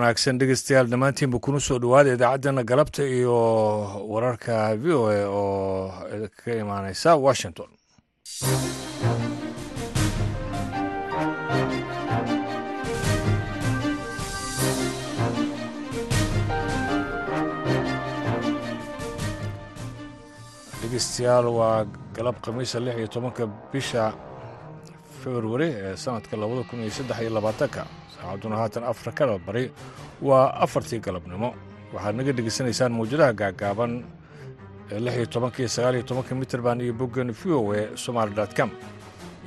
wanaagsan dhegeystayaal dhammaantiinba kuna soo dhowaada idaacaddana galabta iyo wararka v o a oo ka imaaneysa washington. Dhegeystayaal waa galab khamiisa lix iyo tobanka bisha februari ee sanadka labada kun iyo saddex iyo labaatanka saacaduna haatan afrikada bari waa afartii galabnimo. Waxaad naga dhegeysanaysaan mawjadaha gaagaaban ee mitrband iyo boggan v o e somaali com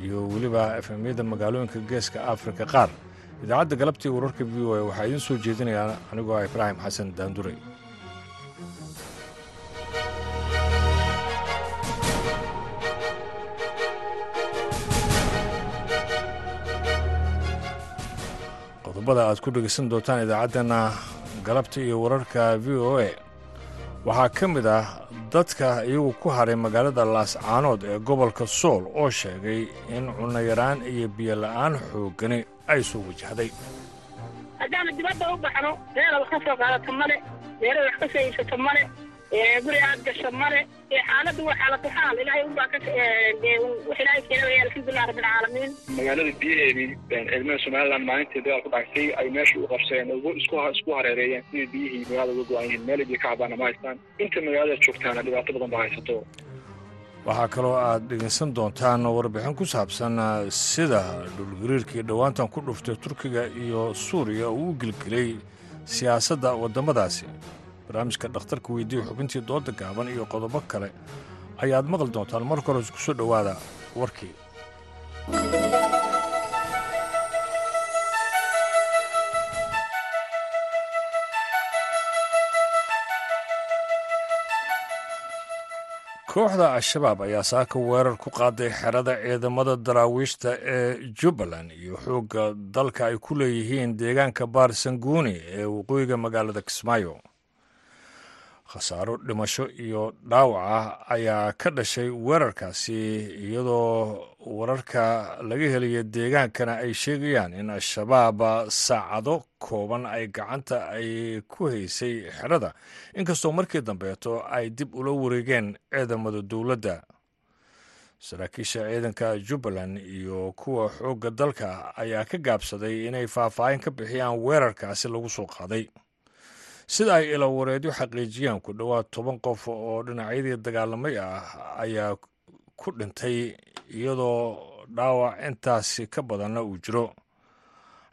iyo weliba efemyada magaalooyinka geeska afrika qaar. Idaacadda galabtii wararka v o e waxaa idiin soo jeedinayaa anigoo ah ibraahim xasan daanduray qodobada aad ku dhegeysan doontaan idaacaddana galabta iyo wararka v o a. Waxaa ka mid ah dadka iyagu ku haray magaalada laascaanood ee gobolka sool oo sheegay in cunayaraan iyo biyo la'aan xooggani ay soo wajahday haddaana dibadda u baxno meela wax ka soo qaadato male meelada wax ka soo male guri aad gasho male xaaladdu waa xaalatu xaal. Ilaahay unbaa ka wax ilaahay keenaya alxamdulilah rabbilcaalamiin magaalada biyaheedii ciidamada somalilan maalintii dagaal ku dhacsay ay meesha u qabseen isku isku hareereeyeen sidii biyihii magaalada uga go-an yihiin meelay biyo ka cabaana ma haystaan. Inta magaalada joogtaana dhibaato badan ba haysato. Waxaa kaloo aad dhegeysan doontaan warbixin ku saabsan sida dhulgariirkii dhowaantan ku dhuftay turkiga iyo suuriya uu u gelgelay siyaasadda waddamadaasi barnaamijka dhakhtarka weydiiya xubintii dooda gaaban iyo qodobo kale ayaad maqli doontaan. Marka hore isku soo dhowaada warkii. Kooxda al-shabaab ayaa saaka weerar ku qaaday xerada ciidamada daraawiishta ee jubbaland iyo xoogga dalka ay ku leeyihiin deegaanka baarsanguuni ee waqooyiga magaalada kismaayo khasaaro dhimasho iyo dhaawac ah ayaa ka dhashay weerarkaasi iyadoo wararka laga helaya deegaankana ay sheegayaan in al-shabaab saacado kooban ay gacanta ay ku haysay xerada. Inkastoo markii dambeeto ay dib ula wareegeen ciidamada dowladda saraakiisha ciidanka jubbaland iyo kuwa xoogga dalka ayaa ka gaabsaday inay faahfaahin ka bixiyaan weerarkaasi lagu soo qaaday sida ay ilawareedyo xaqiijiyaan ku dhowaad toban qof oo dhinacyadii dagaalamay ah ayaa ku dhintay iyadoo dhaawac intaasi ka badanna uu jiro.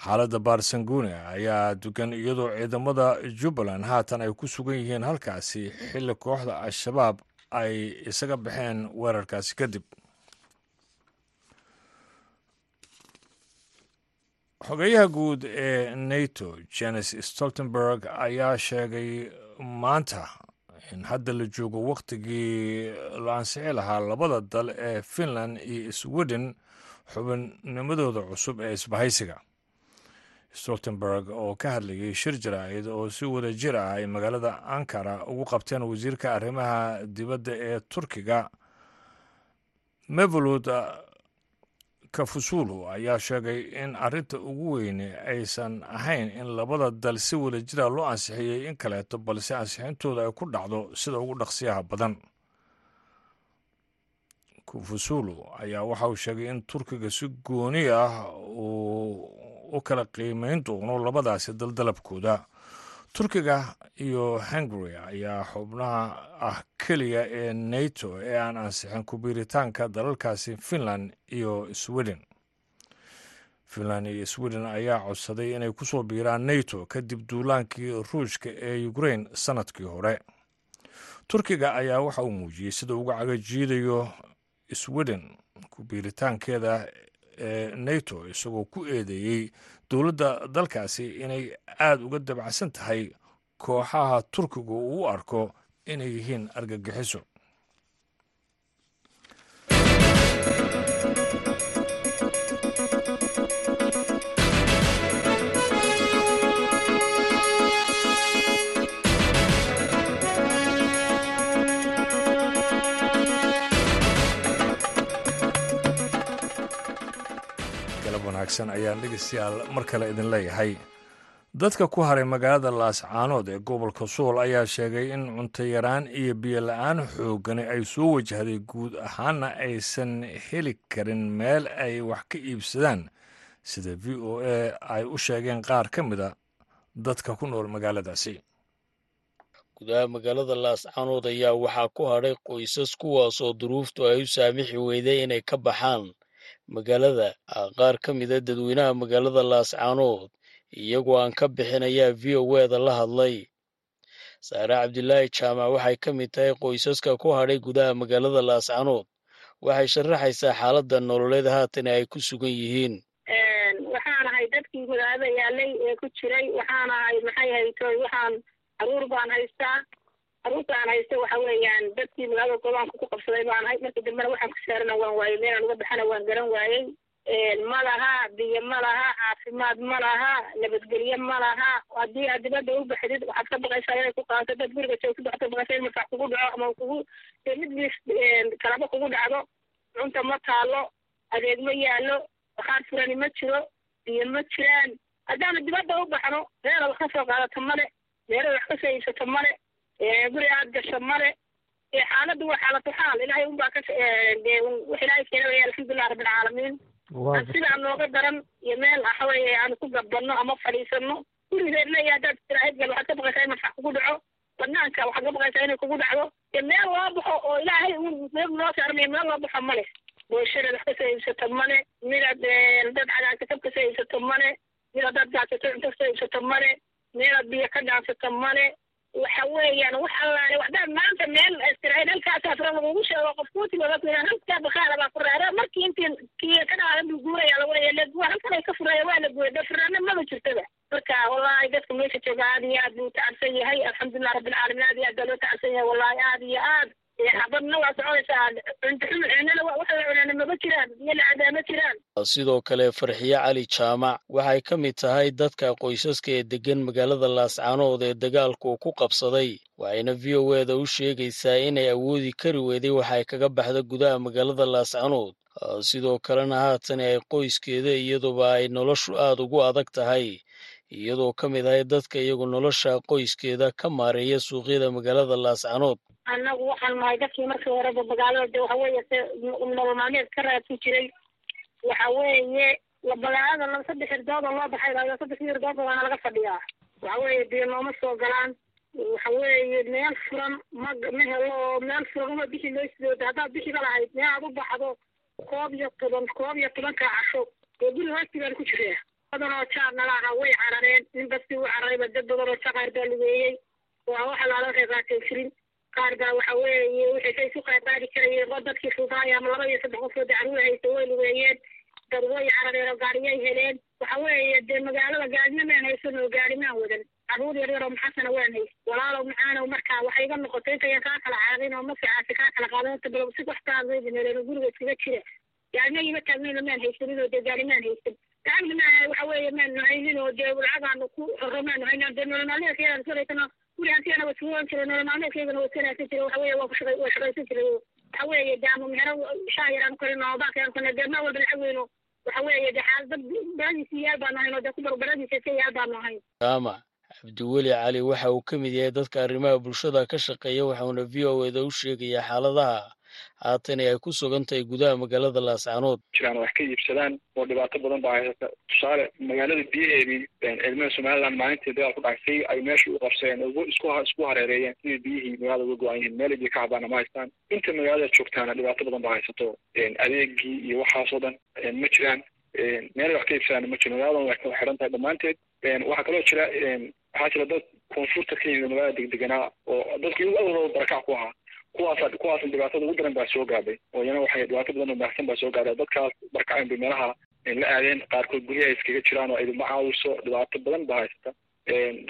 Xaaladda baarsanguune ayaa dugan iyadoo ciidamada jubbaland haatan ay ku sugan yihiin halkaasi xilli kooxda al-shabaab ay isaga baxeen weerarkaasi kadib xogeyaha guud ee nato jenes stoltenberg ayaa sheegay maanta in hadda la joogo wakhtigii la ansixi lahaa labada dal ee finland iyo sweden xubinnimadooda cusub ee isbahaysiga. Stoltenberg oo ka hadlayay shir jaraa'id oo si wada jir ah ay magaalada ankara ugu qabteen wasiirka arrimaha dibadda ee turkiga mevlud kafusulu ayaa sheegay in arrinta ugu weyne aysan ahayn in labada dal si wada jira loo ansixiyey in kaleeto balse ansixintooda ay ku dhacdo sida ugu dhaqsiyaha badan. Kafusulu ayaa waxa uu sheegay in turkiga si gooni ah uu u kala qiimeyn doono labadaasi daldalabkooda turkiga iyo hungary ayaa xubnaha ah keliya ee nato ee aan ansixin kubiiritaanka dalalkaasi finland iyo sweden. Finland iyo sweden ayaa codsaday inay ku soo biiraan nato kadib duulaankii ruushka ee ukrain sannadkii hore. Turkiga ayaa waxa uu muujiyey sida uga cagajiidayo sweden kubiiritaankeeda ee nato isagoo ku eedeeyey dowladda dalkaasi inay aada uga dabacsan tahay kooxaha turkigu uu arko inay yihiin argagixiso wanaagsan ayaan dhegeystayaal mar kale idin leeyahay. Dadka ku haray magaalada laascaanood ee gobolka suul ayaa sheegay in cunto yaraan iyo biyo la'aan xoogani ay soo wajahday guud ahaana aysan heli karin meel ay wax ka iibsadaan. Sida v o a ay u sheegeen qaar ka mida dadka ku nool magaaladaasi. Gudaha magaalada laascaanood ayaa waxaa ku hadhay qoysas kuwaas oo duruuftu ay u saamixi weyday inay ka baxaan magaalada qaar ka mida dadweynaha magaalada laascaanood iyagoo aan ka bixin ayaa v o eda la hadlay. Saare cabdilaahi jaamac waxay ka mid tahay qoysaska ku hadhay gudaha magaalada laascaanood waxay sharaxaysaa xaaladda nololeed haatan ay ku sugan yihiin. Waxaan ahay dadkii magaalada yaalay ee ku jiray waxaan ahay maxay haytoy waxaan carruur baan haystaa carruurta aan haysta waxa weeyaan dadkii magaalada gobaanka ku qabsaday baan ahay. Markii dambena waxaan ku saarana waan waayey meelaan uga baxana waan garan waayey ma laha biyo ma laha caafimaad ma laha nabadgelye ma laha. Haddii aad dibadda u baxdid waxaad ka baqaysaa inay ku qaato. Dad guriga joogtid waxaad ka baqaysaa in markax kugu dhaco ama kugu midliis kalaba kugu dhacdo. Cunta ma taalo adeeg ma yaallo bakhaar furani ma jiro biyo ma jiraan. Haddaana dibadda u baxno meela wax ka soo qaadato male meela wax ka soo iibsato male guri aad gasho male xaaladdu waa xaalatu xaal. Ilaahay unbaa ka wax ilaahay keenaya alxamdulilah rabbilcaalamiin sidaa nooga daran iyo meel waxaweye aan ku gabbanno ama fadhiisano gurigeed leeya haddaad istiraahid gal waxaad ka baqaysaa in marfax kugu dhaco. Banaanka waxaad ka baqaysaa inay kugu dhacdo. Dee meel loo baxo oo ilaahay meel noo saarmaya meel loo baxo male booshadeed wax ka soo iibsato male midaad dad cagaagsatab ka soo iibsato male midaad dad gaadsato cunto ka soo iibsato male meelaad biyo ka dhaansato male waxa weeyaan wax allaale waxdaad maanta meel istiraahid halkaasaa lagugu sheego qof kuutigoda kuyihaan halkaa bakaala baa furaara markii intii kii ka dhaadan buu guuraya lagu halkan ay ka furaya waa la dee furaana maba jirtada marka wallahi dadka meesha jooga aad iyo aad buu tacabsan yahay. Alxamdulilah rabbilcaalamiin aad iyo aad baa loo tacabsan yahay. Wallahi aad iyo aad sidoo kale farxiye cali jaamac waxay ka mid tahay dadka qoysaska ee deggan magaalada laascaanood ee dagaalku ku qabsaday. Waxayna v o eda u sheegaysaa inay awoodi kari weyday waxay kaga baxda gudaha magaalada laascaanood sidoo kalena haatan ay qoyskeeda iyaduba ay noloshu aad ugu adag tahay iyadoo ka mid ahay dadka iyagu nolosha qoyskeeda ka maareeya suuqyada magaalada laascaanood annagu waxaan nahay dadkii markii horeba magaalada de waxa weeye ka raadsi jiray. Waxa weeye magaalada saddex irdood oo loo baxay layo saddex irdood waana laga fadhiyaa. Waxa weeye nooma soo galaan. Waxa weeye meel furan ma ma helo meel furan uma bixi maysidooda haddaad bixiba lahayd meel aad u baxdo koob iyo toban koob iyo tobanka casho. Oo guri hoosti baan ku jiraa badan oo jaar nala ahaa way carareen nin bastii u cararayba dad badan oo jaqaar baa lugeeyey. Waa waxa laala reeqaatay jirin. Qaar baa waxa weeye wixii say isu qaadqaadi karayeen oo dadkii fuudaaya ama laba iyo saddex qof oo dacruur haysta way lugeeyeen. Way carareen oo gaariyay heleen. Waxa weeye dee magaalada gaadina maan haysan oo gaari maan wadan. Carruur yar oo maxasana waan hays walaalow macaanow markaa waxay iga noqotay intayan kaa kala caadin oo maficaasi kaa kala qaadan inta bal si waxtaadaydimeleen guriga iskaga jira. Gaarina ima taagnayna maan haysanin oo dee gaari maan haysan lacagna maa waxa weeye maanu haynin oo dee lacagaanu ku xoro maanu haynin dee nololmaalmeedkayaan sulaysana guri hantiyana waa sugan jiray nolol maalmeedkaygana waa sanaasan jiray waxa weeye waa kushaqa waa shaqaysan jiray waxa weeye dee ama mehero shaah yaraan karin oo baakayaan kana dee ma walba lacag weyno waxa weeye dee xaal dad baradiisa yaal baanu hayn oo dee ku barbaradiisa iska yaal baanu hayn jaamac cabdiweli cali waxa uu ka mid yahay dadka arrimaha bulshada ka shaqeeya waxauna v o eda u sheegayaa xaaladaha haatan ay ku sugan tahay gudaha magaalada laascaanood. Jiraan wax ka iibsadaan oo dhibaato badan baa haysata tusaale magaalada biyaheedii ciidamada somaliland maalintii dagaal ku dhacsay ay meesha u qabsadeen isku hareereeyeen sidii biyihii magaalada uga go-an yihiin. Meel biyo ka cabaana ma haystaan. Inta magaalada joogtaana dhibaato badan baa haysato. Adeegii iyo waxaasoo dhan ma jiraan. Meel wax ka iibsadaan ma jiro magaladan way kala xiran tahay dhammaanteed. Waxaa kaloo jira waxaa jira dad koonfurta ka yimid magaalada degdeganaa oo dadkii awalooda barakac ku ahaa kuwaas kuwaas dhibaatada ugu daran baa soo gaadhay oo iyana waxay dhibaato badan oo baahsan baa soo gaadhay dadkaas barkaceen bay meelaha la aadeen qaarkood guryaha iskaga jiraan oo idinma caawiso dhibaato badan baa haysata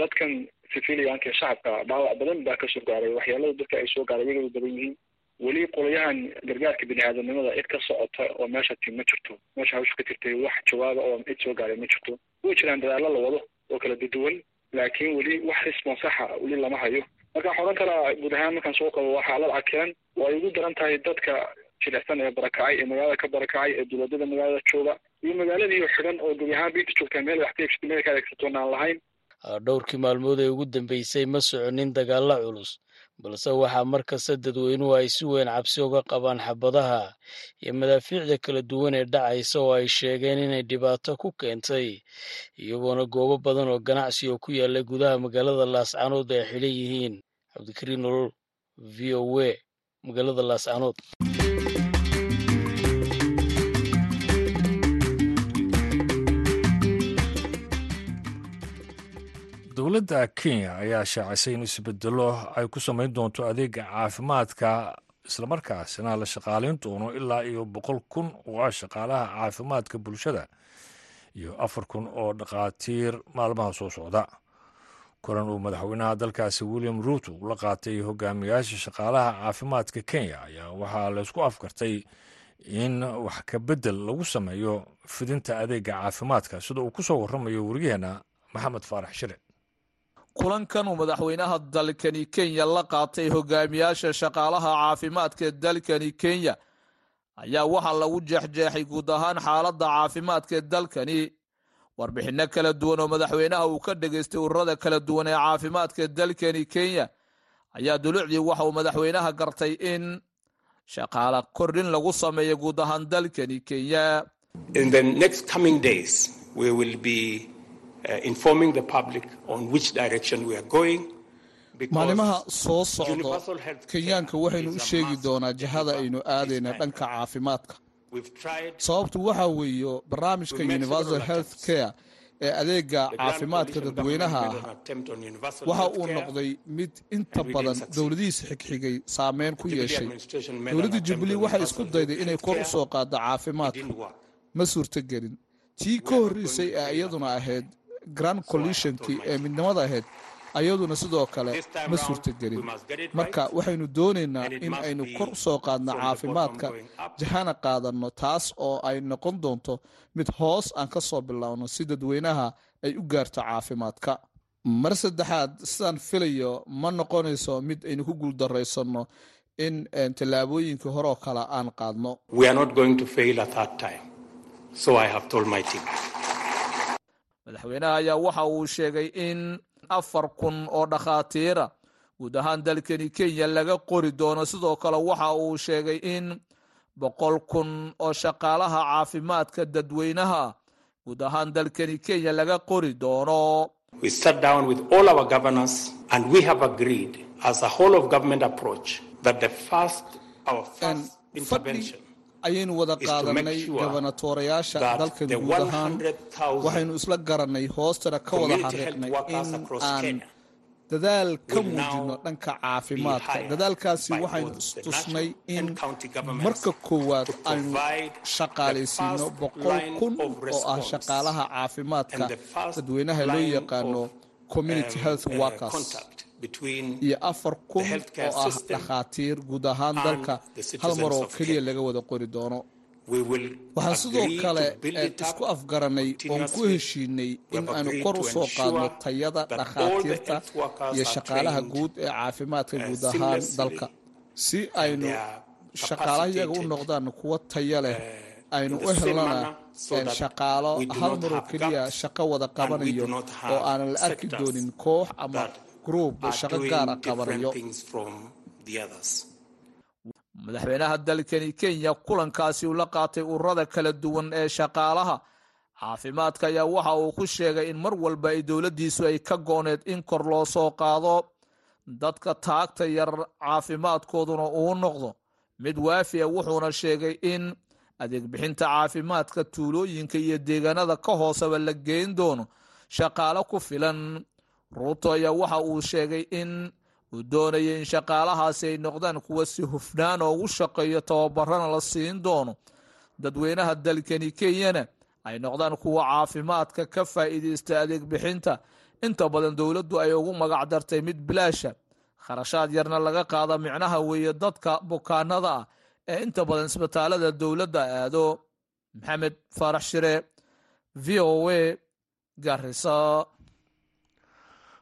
dadkan civilianka shacabka dhaawac badan baa ka soo gaaray waxyaalada dadka ay soo gaaray iyagoo badan yihiin. Weli qolayahan gargaarka bini aadamnimada cid ka socota oo meesha ti ma jirto. Meesha hawsha ka jirtay wax jawaaba oo cid soo gaaray ma jirto. Way jiraan dadaalo la wado oo kala duduwan laakiin weli wax responsaxa weli lama hayo marka waxaan odhan karaa guud ahaan markaan soo qabo waa xaalad cakiran oo ay ugu daran tahay dadka jilicsan ee barakacay ee magaalada ka barakacay ee dowladada magaalada jooga iyo magaaladii xidhan oo gebi ahaan biinta joogtaa meel wax ka iibsata meel ka adeegsatoon aan lahayn. Dhowrkii maalmood ee ugu dambeysay ma soconin dagaalla culus balse waxaa mar kasta dadweynuhu ay si weyn cabsi uga qabaan xabadaha iyo madaafiicda kala duwan ee dhacaysa oo ay sheegeen inay dhibaato ku keentay iyagoona goobo badan oo ganacsi oo ku yaalla gudaha magaalada laascaanood ay xidhan yihiin. Cabdikariin nolol v o a magaalada laascaanood dowladda kenya ayaa shaacisay in isbedelo ay ku samayn doonto adeega caafimaadka islamarkaasina la shaqaalayn doono ilaa iyo boqol kun oo ah shaqaalaha caafimaadka bulshada iyo afar kun oo dhakhaatiir maalmaha soo socda. Kulan uu madaxweynaha dalkaasi william ruuto la qaatay hogaamiyaasha shaqaalaha caafimaadka kenya ayaa waxaa laysku afkartay in wax ka beddel lagu sameeyo fidinta adeega caafimaadka sida uu ku soo warramayo wariyaheenna maxamed faarax shire kulankan uu madaxweynaha dalkani kenya la qaatay hogaamiyaasha shaqaalaha caafimaadka dalkani kenya. Ayaa waxaa lagu jeexjeexay guud ahaan xaaladda caafimaadka dalkani. Warbixinno kala duwan oo madaxweynaha uu ka dhegaystay ururada kala duwan ee caafimaadka dalkani kenya ayaa dulucdii waxa uu madaxweynaha gartay in shaqaala kordhin lagu sameeyo guud ahaan dalkani kenya maalimaha soo socdo kenyaanka waxaynu u sheegi doonaa jihada aynu aadayna dhanka caafimaadka. Sababtu waxa weeye barnaamijka universal health care ee adeega caafimaadka dadweynaha ah waxa uu noqday mid inta badan dowladihiisa xigxigay saameyn ku yeeshay. dowladda jubilee waxay isku dayday inay kor u soo caafimaadka. ma suurtogelin tii ka horreysay ee iyaduna ahayd grand collisionkii ee midnimada ahayd ayaduna sidoo kale ma suurtogelin marka waxaynu doonaynaa in aynu kor u soo qaadno caafimaadka jahana qaadanno taas oo ay noqon doonto mid hoos aan ka soo bilowno si dadweynaha ay u gaarto caafimaadka. Mar saddexaad sidaan filayo ma noqonayso mid aynu ku guuldaraysanno in tallaabooyinkii horeoo kale aan qaadno madaxweynaha ayaa waxa uu sheegay in afar kun oo dhakhaatiira guud ahaan dalkani kenya laga qori doono. Sidoo kale waxa uu sheegay in boqol kun oo shaqaalaha caafimaadka dadweynaha guud ahaan dalkani kenya laga qori doono ayaynu wada qaadanay gobonatoorayaasha dalkan guud ahaan. waxaynu isla garanay hoostana ka wada xariiqnay in aan dadaal ka muujino dhanka caafimaadka. dadaalkaasi waxaynu istusnay in marka koowaad aynu shaqaalaysiino boqol kun oo ah shaqaalaha caafimaadka. dadweynaha loo yaqaano community health workers iyo afar kun oo ah dhakhaatiir guud ahaan dalka hal mar oo keliya laga wada qori doono. Waxaan sidoo kale isku afgaranay oon ku heshiinay in aanu kor u soo qaadno tayada dhakhaatiirta iyo shaqaalaha guud ee caafimaadka guud ahaan dalka. Si aynu shaqaalaha iyaga u noqdaan kuwo taya leh aynu u helnana shaqaalo hal mar oo keliya shaqo wada qabanayo oo aanan la arki doonin koox ama gruub shaqo gaara qabanayo madaxweynaha dalkani kenya kulankaasi uu la qaatay ururada kala duwan ee shaqaalaha. Caafimaadka ayaa waxa uu ku sheegay in mar walba ay dowladdiisu ay ka gooneed in kor loo soo qaado. Dadka taagta yar caafimaadkooduna uu noqdo mid waafi a wuxuuna sheegay in adeeg bixinta caafimaadka tuulooyinka iyo deegaanada ka hooseba la geyn doono shaqaalo ku filan ruuto ayaa waxa uu sheegay in uu doonaya in shaqaalahaasi ay noqdaan kuwa si hufnaan oo ugu shaqeeyo tababarana la siin doono. Dadweynaha dalkani kenyana ay noqdaan kuwa caafimaadka ka faa'iidaysta adeeg bixinta. Inta badan dowladdu ay ugu magac dartay mid bilaasha kharashaad yarna laga qaada micnaha weeye dadka bukaanada ah ee inta badan isbitaalada dowladda aado. Maxamed faarax shire v o a garisa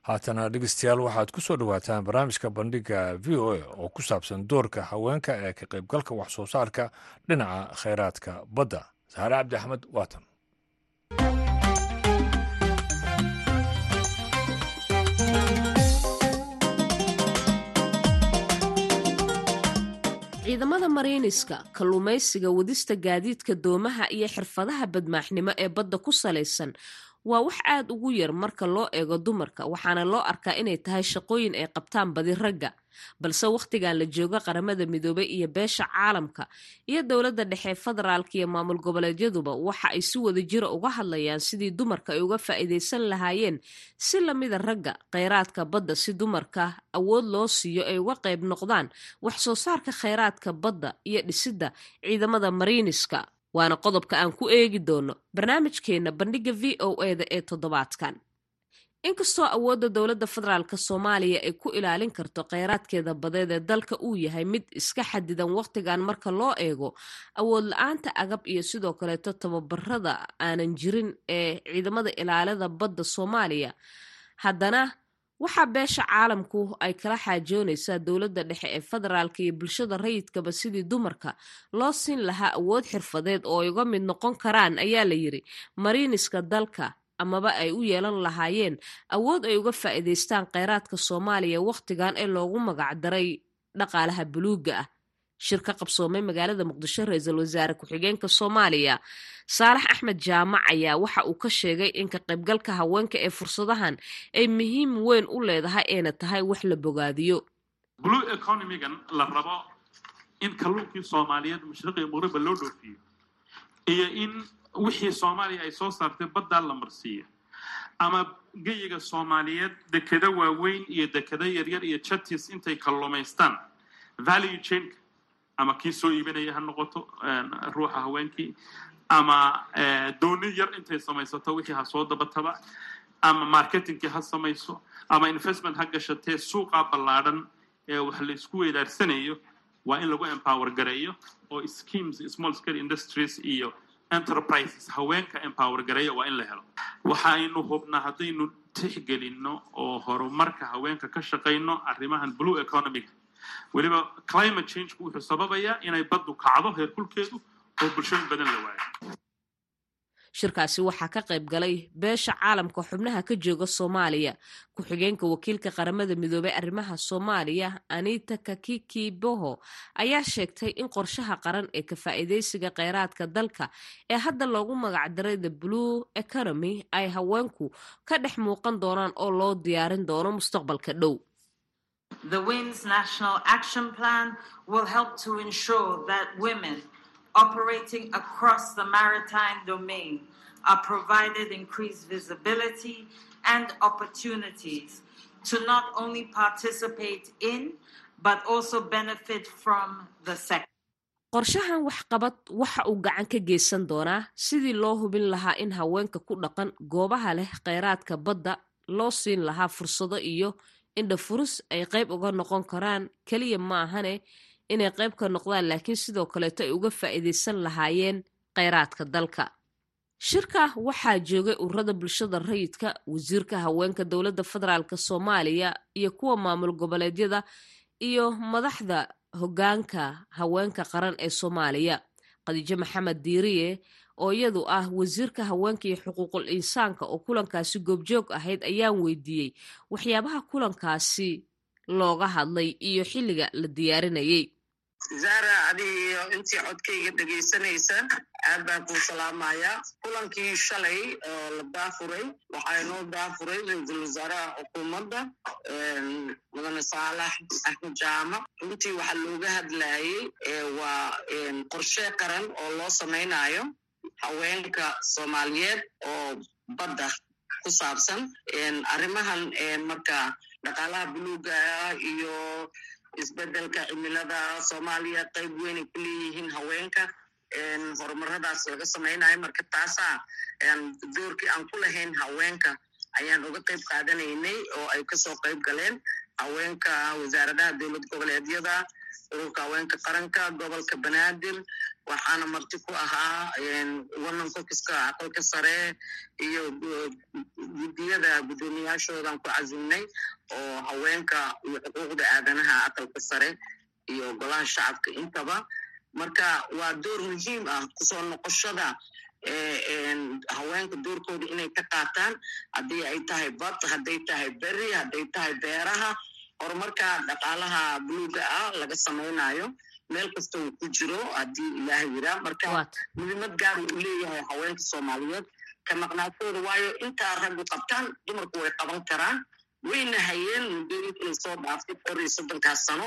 haatana dhegeystayaal waxaad ku soo dhawaataan barnaamijka bandhiga v o a oo ku saabsan doorka haweenka ee ka qaybgalka wax soo saarka dhinaca kheyraadka badda. Saxaare cabdi axmed waatan. Ciidamada mariiniska kalluumaysiga wadista gaadiidka doomaha iyo xirfadaha badmaaxnimo ee badda ku salaysan waa wax aad ugu yar marka loo eego dumarka waxaana loo arkaa inay tahay shaqooyin ay qabtaan badi ragga balse wakhtigan la jooga qaramada midoobay iyo beesha caalamka iyo dowladda dhexe federaalka iyo maamul goboleedyaduba waxa ay si wada jira uga hadlayaan sidii dumarka ay uga faa'iidaysan lahaayeen si lamida ragga kheyraadka badda si dumarka awood loo siiyo ay uga qayb noqdaan wax soo saarka kheyraadka badda iyo dhisidda ciidamada mariiniska waana qodobka aan ku eegi doono barnaamijkeenna bandhigga v o eda ee toddobaadkan. Inkastoo awoodda dowladda federaalk soomaaliya ay ku ilaalin karto kheyraadkeeda badeed ee dalka uu yahay mid iska xadidan wakhtigan marka loo eego awood la'aanta agab iyo sidoo kaleeto tababarada aanan jirin ee ciidamada ilaalada badda soomaaliya haddana waxaa beesha caalamku ay kala xaajoonaysaa dowladda dhexe ee federaalka iyo bulshada rayidkaba sidii dumarka loo siin lahaa awood xirfadeed oo ay uga mid noqon karaan ayaa la yiri mariiniska dalka amaba ay u yeelan lahaayeen awood ay uga faa'iidaystaan kheyraadka soomaaliya wakhtigan ee loogu magacdaray dhaqaalaha buluugga ah shir ka qabsoomay magaalada muqdisho ra'iisul wasaare ku-xigeenka soomaaliya. Saalax axmed jaamac ayaa waxa uu ka sheegay in ka qaybgalka haweenka ee fursadahan ay muhiim weyn u leedahay ayna tahay wax la bogaadiyo. Blue economigan la rabo in kalluunkii soomaaliyeed mashriqi muqriba loo dhoofiyo iyo in wixii soomaaliya ay soo saartay baddaa la marsiiyo ama geyiga soomaaliyeed dekeda waaweyn iyo dekeda yaryar iyo jatis intay kalluumaystaan value chainka ama kii soo iibinaya ha noqoto ruuxa haweenkii ama dooni yar intay samaysato wixii ha soo dabataba ama marketingkii ha samayso ama investment ha gashatee suuqa ballaadhan ee wax la isku weydaarsanayo waa in lagu empower gareeyo oo schemes small scale industries iyo enterprises haweenka empower gareeya waa in la helo. Waxaynu hubnaa haddaynu tixgelinno oo horumarka haweenka ka shaqayno arrimahan blue economiga weliba climate changeku wuxuu sababayaa inay baddu kacdo heerkulkeedu oo bulshooyin badan la waayo. Shirkaasi waxaa ka qayb galay beesha caalamka xubnaha ka jooga soomaaliya. Ku-xigeenka wakiilka qaramada midoobay arrimaha soomaaliya anita kakiki boho ayaa sheegtay in qorshaha qaran ee ka faa'iidaysiga kheyraadka dalka ee hadda loogu magacdaray the blue economy ay haweenku ka dhex muuqan doonaan oo loo diyaarin doono mustaqbalka dhow The WINS National Action Plan will help to ensure that women operating across the maritime domain are provided increased visibility and opportunities to not only participate in but also benefit from the sector. qorshahan waxqabad waxa uu gacan ka geysan doonaa sidii loo hubin lahaa in haweenka ku dhaqan goobaha leh kheyraadka badda loo siin lahaa fursado iyo indhafurus ay qayb uga noqon karaan. Keliya ma ahane inay qayb ka noqdaan laakiin sidoo kaleeto ay uga faa'iidaysan lahaayeen kheyraadka dalka. Shirka waxaa joogay ururada bulshada rayidka wasiirka haweenka dowladda federaalk soomaaliya iyo kuwa maamul goboleedyada iyo madaxda hoggaanka haweenka qaran ee soomaaliya. Khadiijo maxamed diiriye oo iyadu ah wasiirka haweenka iyo xuquuqul insaanka oo kulankaasi goobjoog ahayd ayaan weydiiyey. Waxyaabaha kulankaasi looga hadlay iyo xilliga la diyaarinayay. Zara adi iyo intii codkayga dhegaysanaysa aad baan kuu salaamayaa. Kulankii shalay oo la daafuray waxaa inoo daafuray ra'iisul wasaaraha xukuumadda mudane saalax axmed jaamac runtii waxaa looga hadlayay waa qorshe qaran oo loo samaynayo haweenka soomaaliyeed oo badda ku saabsan arrimahan marka dhaqaalaha buluuga ah iyo isbeddelka cimilada soomaaliya qayb weynay ku leeyihiin haweenka horumaradaas laga samaynayo marka taasaa doorkii aan ku lahayn haweenka ayaan uga qayb qaadanaynay oo ay ka soo qayb galeen haweenka wasaaradaha dowlad goboleedyada ururka haweenka qaranka gobolka banaadir waxaana marti ku ahaa woman focuska aqalka sare iyo guddiyada guddoomiyaashoodan ku casimnay oo haweenka iyo xuquuqda aadanaha aqalka sare iyo golaha shacabka intaba. Marka waa door muhiim ah ku soo noqoshada haweenka doorkooda inay ka qaataan. Haddii ay tahay bad hadday tahay beri hadday tahay beeraha horumarka dhaqaalaha buluuga ah laga samaynayo meel kasta uu ku jiro haddii ilaahay yiraa marka muhiimad gaar uu leeyahay haweenka soomaaliyeed ka maqnaatooda waayo intaa raggu qabtaan dumarku way qaban karaan wayna hayeen muddooyinkii soo dhaaftay kor iyo soddonkaas sano.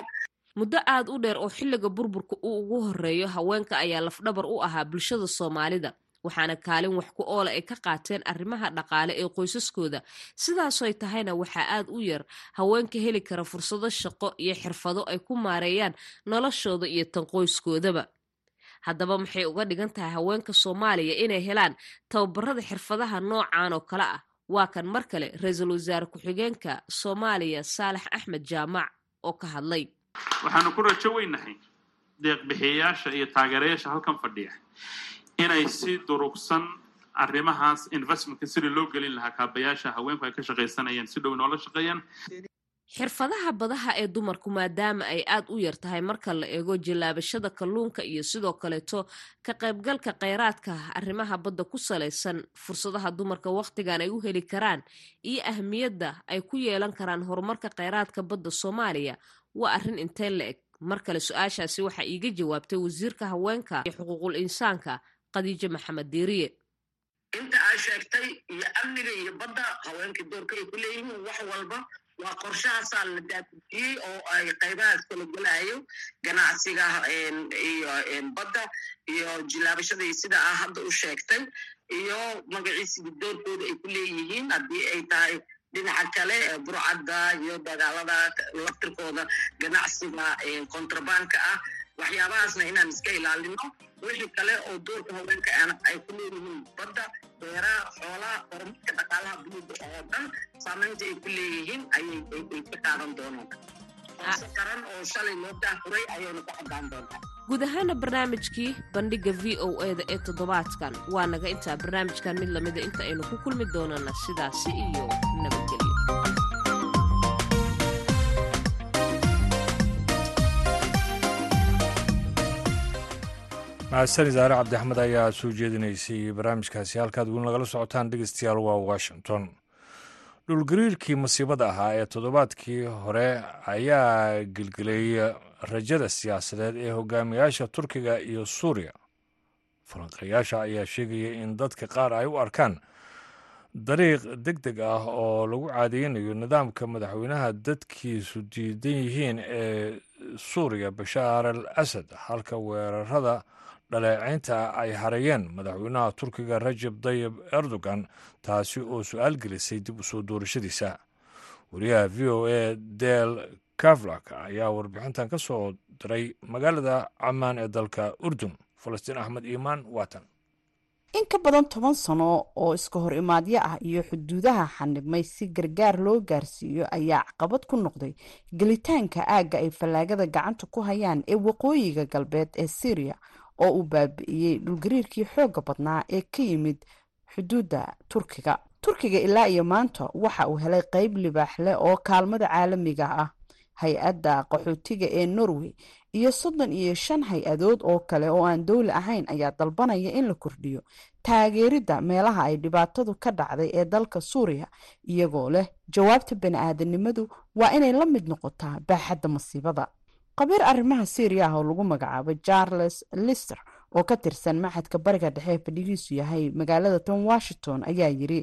Muddo aad u dheer oo xilliga burburka uu ugu horeeyo haweenka ayaa lafdhabar u ahaa bulshada soomaalida waxaana kaalin wax ku oola ay ka qaateen arrimaha dhaqaale ee qoysaskooda. Sidaasoy tahayna waxaa aad u yar haweenka heli kara fursado shaqo iyo xirfado ay ku maareeyaan noloshooda iyo tan qoyskoodaba. Haddaba maxay uga dhigan tahay haweenka soomaaliya inay helaan tababarada xirfadaha noocan oo kale ah? Waa kan mar kale ra'iisul wasaare ku-xigeenka soomaaliya saalax axmed jaamac oo ka hadlay. Waxaanu ku rajo weynahay deeqbixiyayaasha iyo taageerayaasha halkan fadhiya inay si durugsan arrimahaas investmentka sidii loo gelin lahaa kaabayaasha haweenku ay ka shaqaysanayeen si dhow noola shaqeeyaan. Xirfadaha badaha ee dumarku maadaama ay aad u yar tahay marka la eego jallaabashada kalluunka iyo sidoo kaleeto ka qaybgalka kheyraadka arrimaha badda ku salaysan fursadaha dumarka wakhtigan ay u heli karaan iyo ahmiyadda ay ku yeelan karaan horumarka kheyraadka badda soomaaliya waa arrin intee la eg. Mar kale su'aashaasi waxaa iiga jawaabtay wasiirka haweenka iyo xuquuqul insaanka khadiijo maxamed diiriye inta aa sheegtay iyo amniga iyo badda haweenkii doorka ay ku leeyihiin wax walba waa qorshahaasaa la daafujiyey oo ay qaybahaas kala gelayo ganacsiga iyo badda iyo jilaabashada iyo sida aa hadda u sheegtay iyo magaciisiga doorkooda ay ku leeyihiin. Haddii ay tahay dhinaca kale burcadda iyo dagaalada laftirkooda ganacsiga kontrabanka ah waxyaabahaasna inaan iska ilaalino. Wixii kale oo doorka haweenka ay ku leeyihiin badda beeraha xoolaha horumarka dhaqaalaha buluuga oo dhan saamaynta ay ku leeyihiin ayay ka qaadan doonaan. Ase qaran oo shalay loo daafuray ayayna ku caddaan doontaa. Guud ahaana barnaamijkii bandhigga v o eda ee toddobaadkan waa naga intaa barnaamijkan mid lamida inta aynu ku kulmi doonana sidaasi iyo nabadgelyo mahadsan saare cabdixmed ayaa soo jeedinaysay barnaamijkaasi halkaad weli nagala socotaan dhegeystayaal waa washington. Dhulgariirkii masiibada ahaa ee toddobaadkii hore ayaa gelgelay rajada siyaasadeed ee hogaamiyaasha turkiga iyo suuriya. Falanqayaasha ayaa sheegaya in dadka qaar ay u arkaan dariiq deg deg ah oo lagu caadeynayo nidaamka madaxweynaha dadkiisu diidan yihiin ee suuriya bashaar al asad halka weerarada dhaleecaynta ay hareeyeen madaxweynaha turkiga rajab dayib erdogan taasi oo su'aal gelisay dib u soo doorashadiisa. Wariyaha v o a del kavlak ayaa warbixintan ka soo diray magaalada camaan ee dalka urdun. Falastiin axmed iimaan waatan in ka badan toban sano oo iska hor imaadyo ah iyo xuduudaha xanibmay si gargaar loo gaarsiiyo ayaa caqabad ku noqday gelitaanka aagga ay fallaagada gacanta ku hayaan ee waqooyiga galbeed ee syriya oo uu baabi'iyey dhulgariirkii xooga badnaa ee ka yimid xuduudda turkiga. Turkiga ilaa iyo maanta waxa uu helay qeyb libaax leh oo kaalmada caalamiga ah hay'adda qaxootiga ee norway iyo soddon iyo shan hay'adood oo kale oo aan dowli ahayn ayaa dalbanaya in la kordhiyo taageeridda meelaha ay dhibaatadu ka dhacday ee dalka suuriya. Iyagoo leh jawaabta bani-aadanimadu waa inay la mid noqotaa baaxadda masiibada qabiir arrimaha syriya ah oo lagu magacaabo charles lister oo ka tirsan maxadka bariga dhexe ee fadhigiisu yahay magaalada tan washington ayaa yiri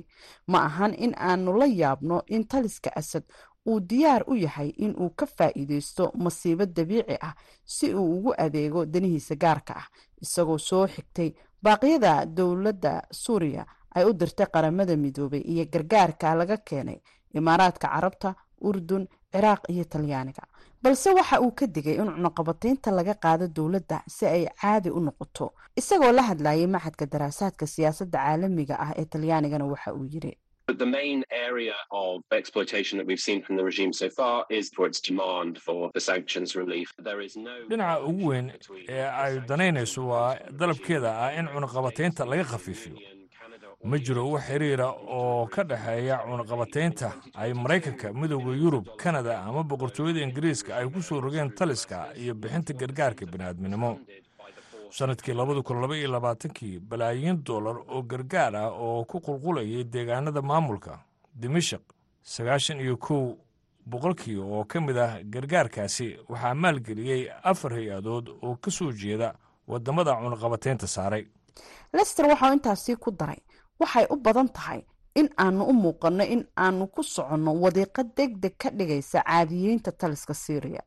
ma ahan in aanu la yaabno in taliska asad uu diyaar u yahay in uu ka faa'iideysto masiibo dabiici ah si uu ugu adeego danihiisa gaarka ah isagoo soo xigtay baaqyada dowladda suuriya ay u dirtay qaramada midoobay iyo gargaarka laga keenay imaaraadka carabta urdun ciraaq iyo talyaaniga balse waxa uu ka digay in cunaqabataynta laga qaado dowladda si ay caadi u noqoto isagoo la hadlayay maxadka daraasaadka siyaasadda caalamiga ah ee talyaanigana waxa uu yiri But the main area of exploitation that we've seen from the regime so far is for its demand for the sanctions relief. There is no dhinaca ugu weyn ee ay danaynayso waa dalabkeeda ah in cunaqabataynta laga khafiifiyo ma jiro wax xiriira oo ka dhexeeya cunaqabataynta ay maraykanka midooda yurub kanada ama boqortooyada ingiriiska ay ku soo rogeen taliska iyo bixinta gargaarka bini'aadminimo. Sanadkii labada kun laba iyo labaatankii balaayiin dollar oo gargaar ah oo ku qulqulayay deegaanada maamulka dimashik sagaashan iyo kow boqolkii oo ka mid ah gargaarkaasi waxaa maalgeliyey afar hay'adood oo ka soo jeeda waddamada cunaqabateynta saaray. Lester waxau intaasii ku daray waxay u badan tahay in aanu u muuqanno in aanu ku soconno wadiiqo deg deg ka dhigaysa caadiyeynta taliska syriya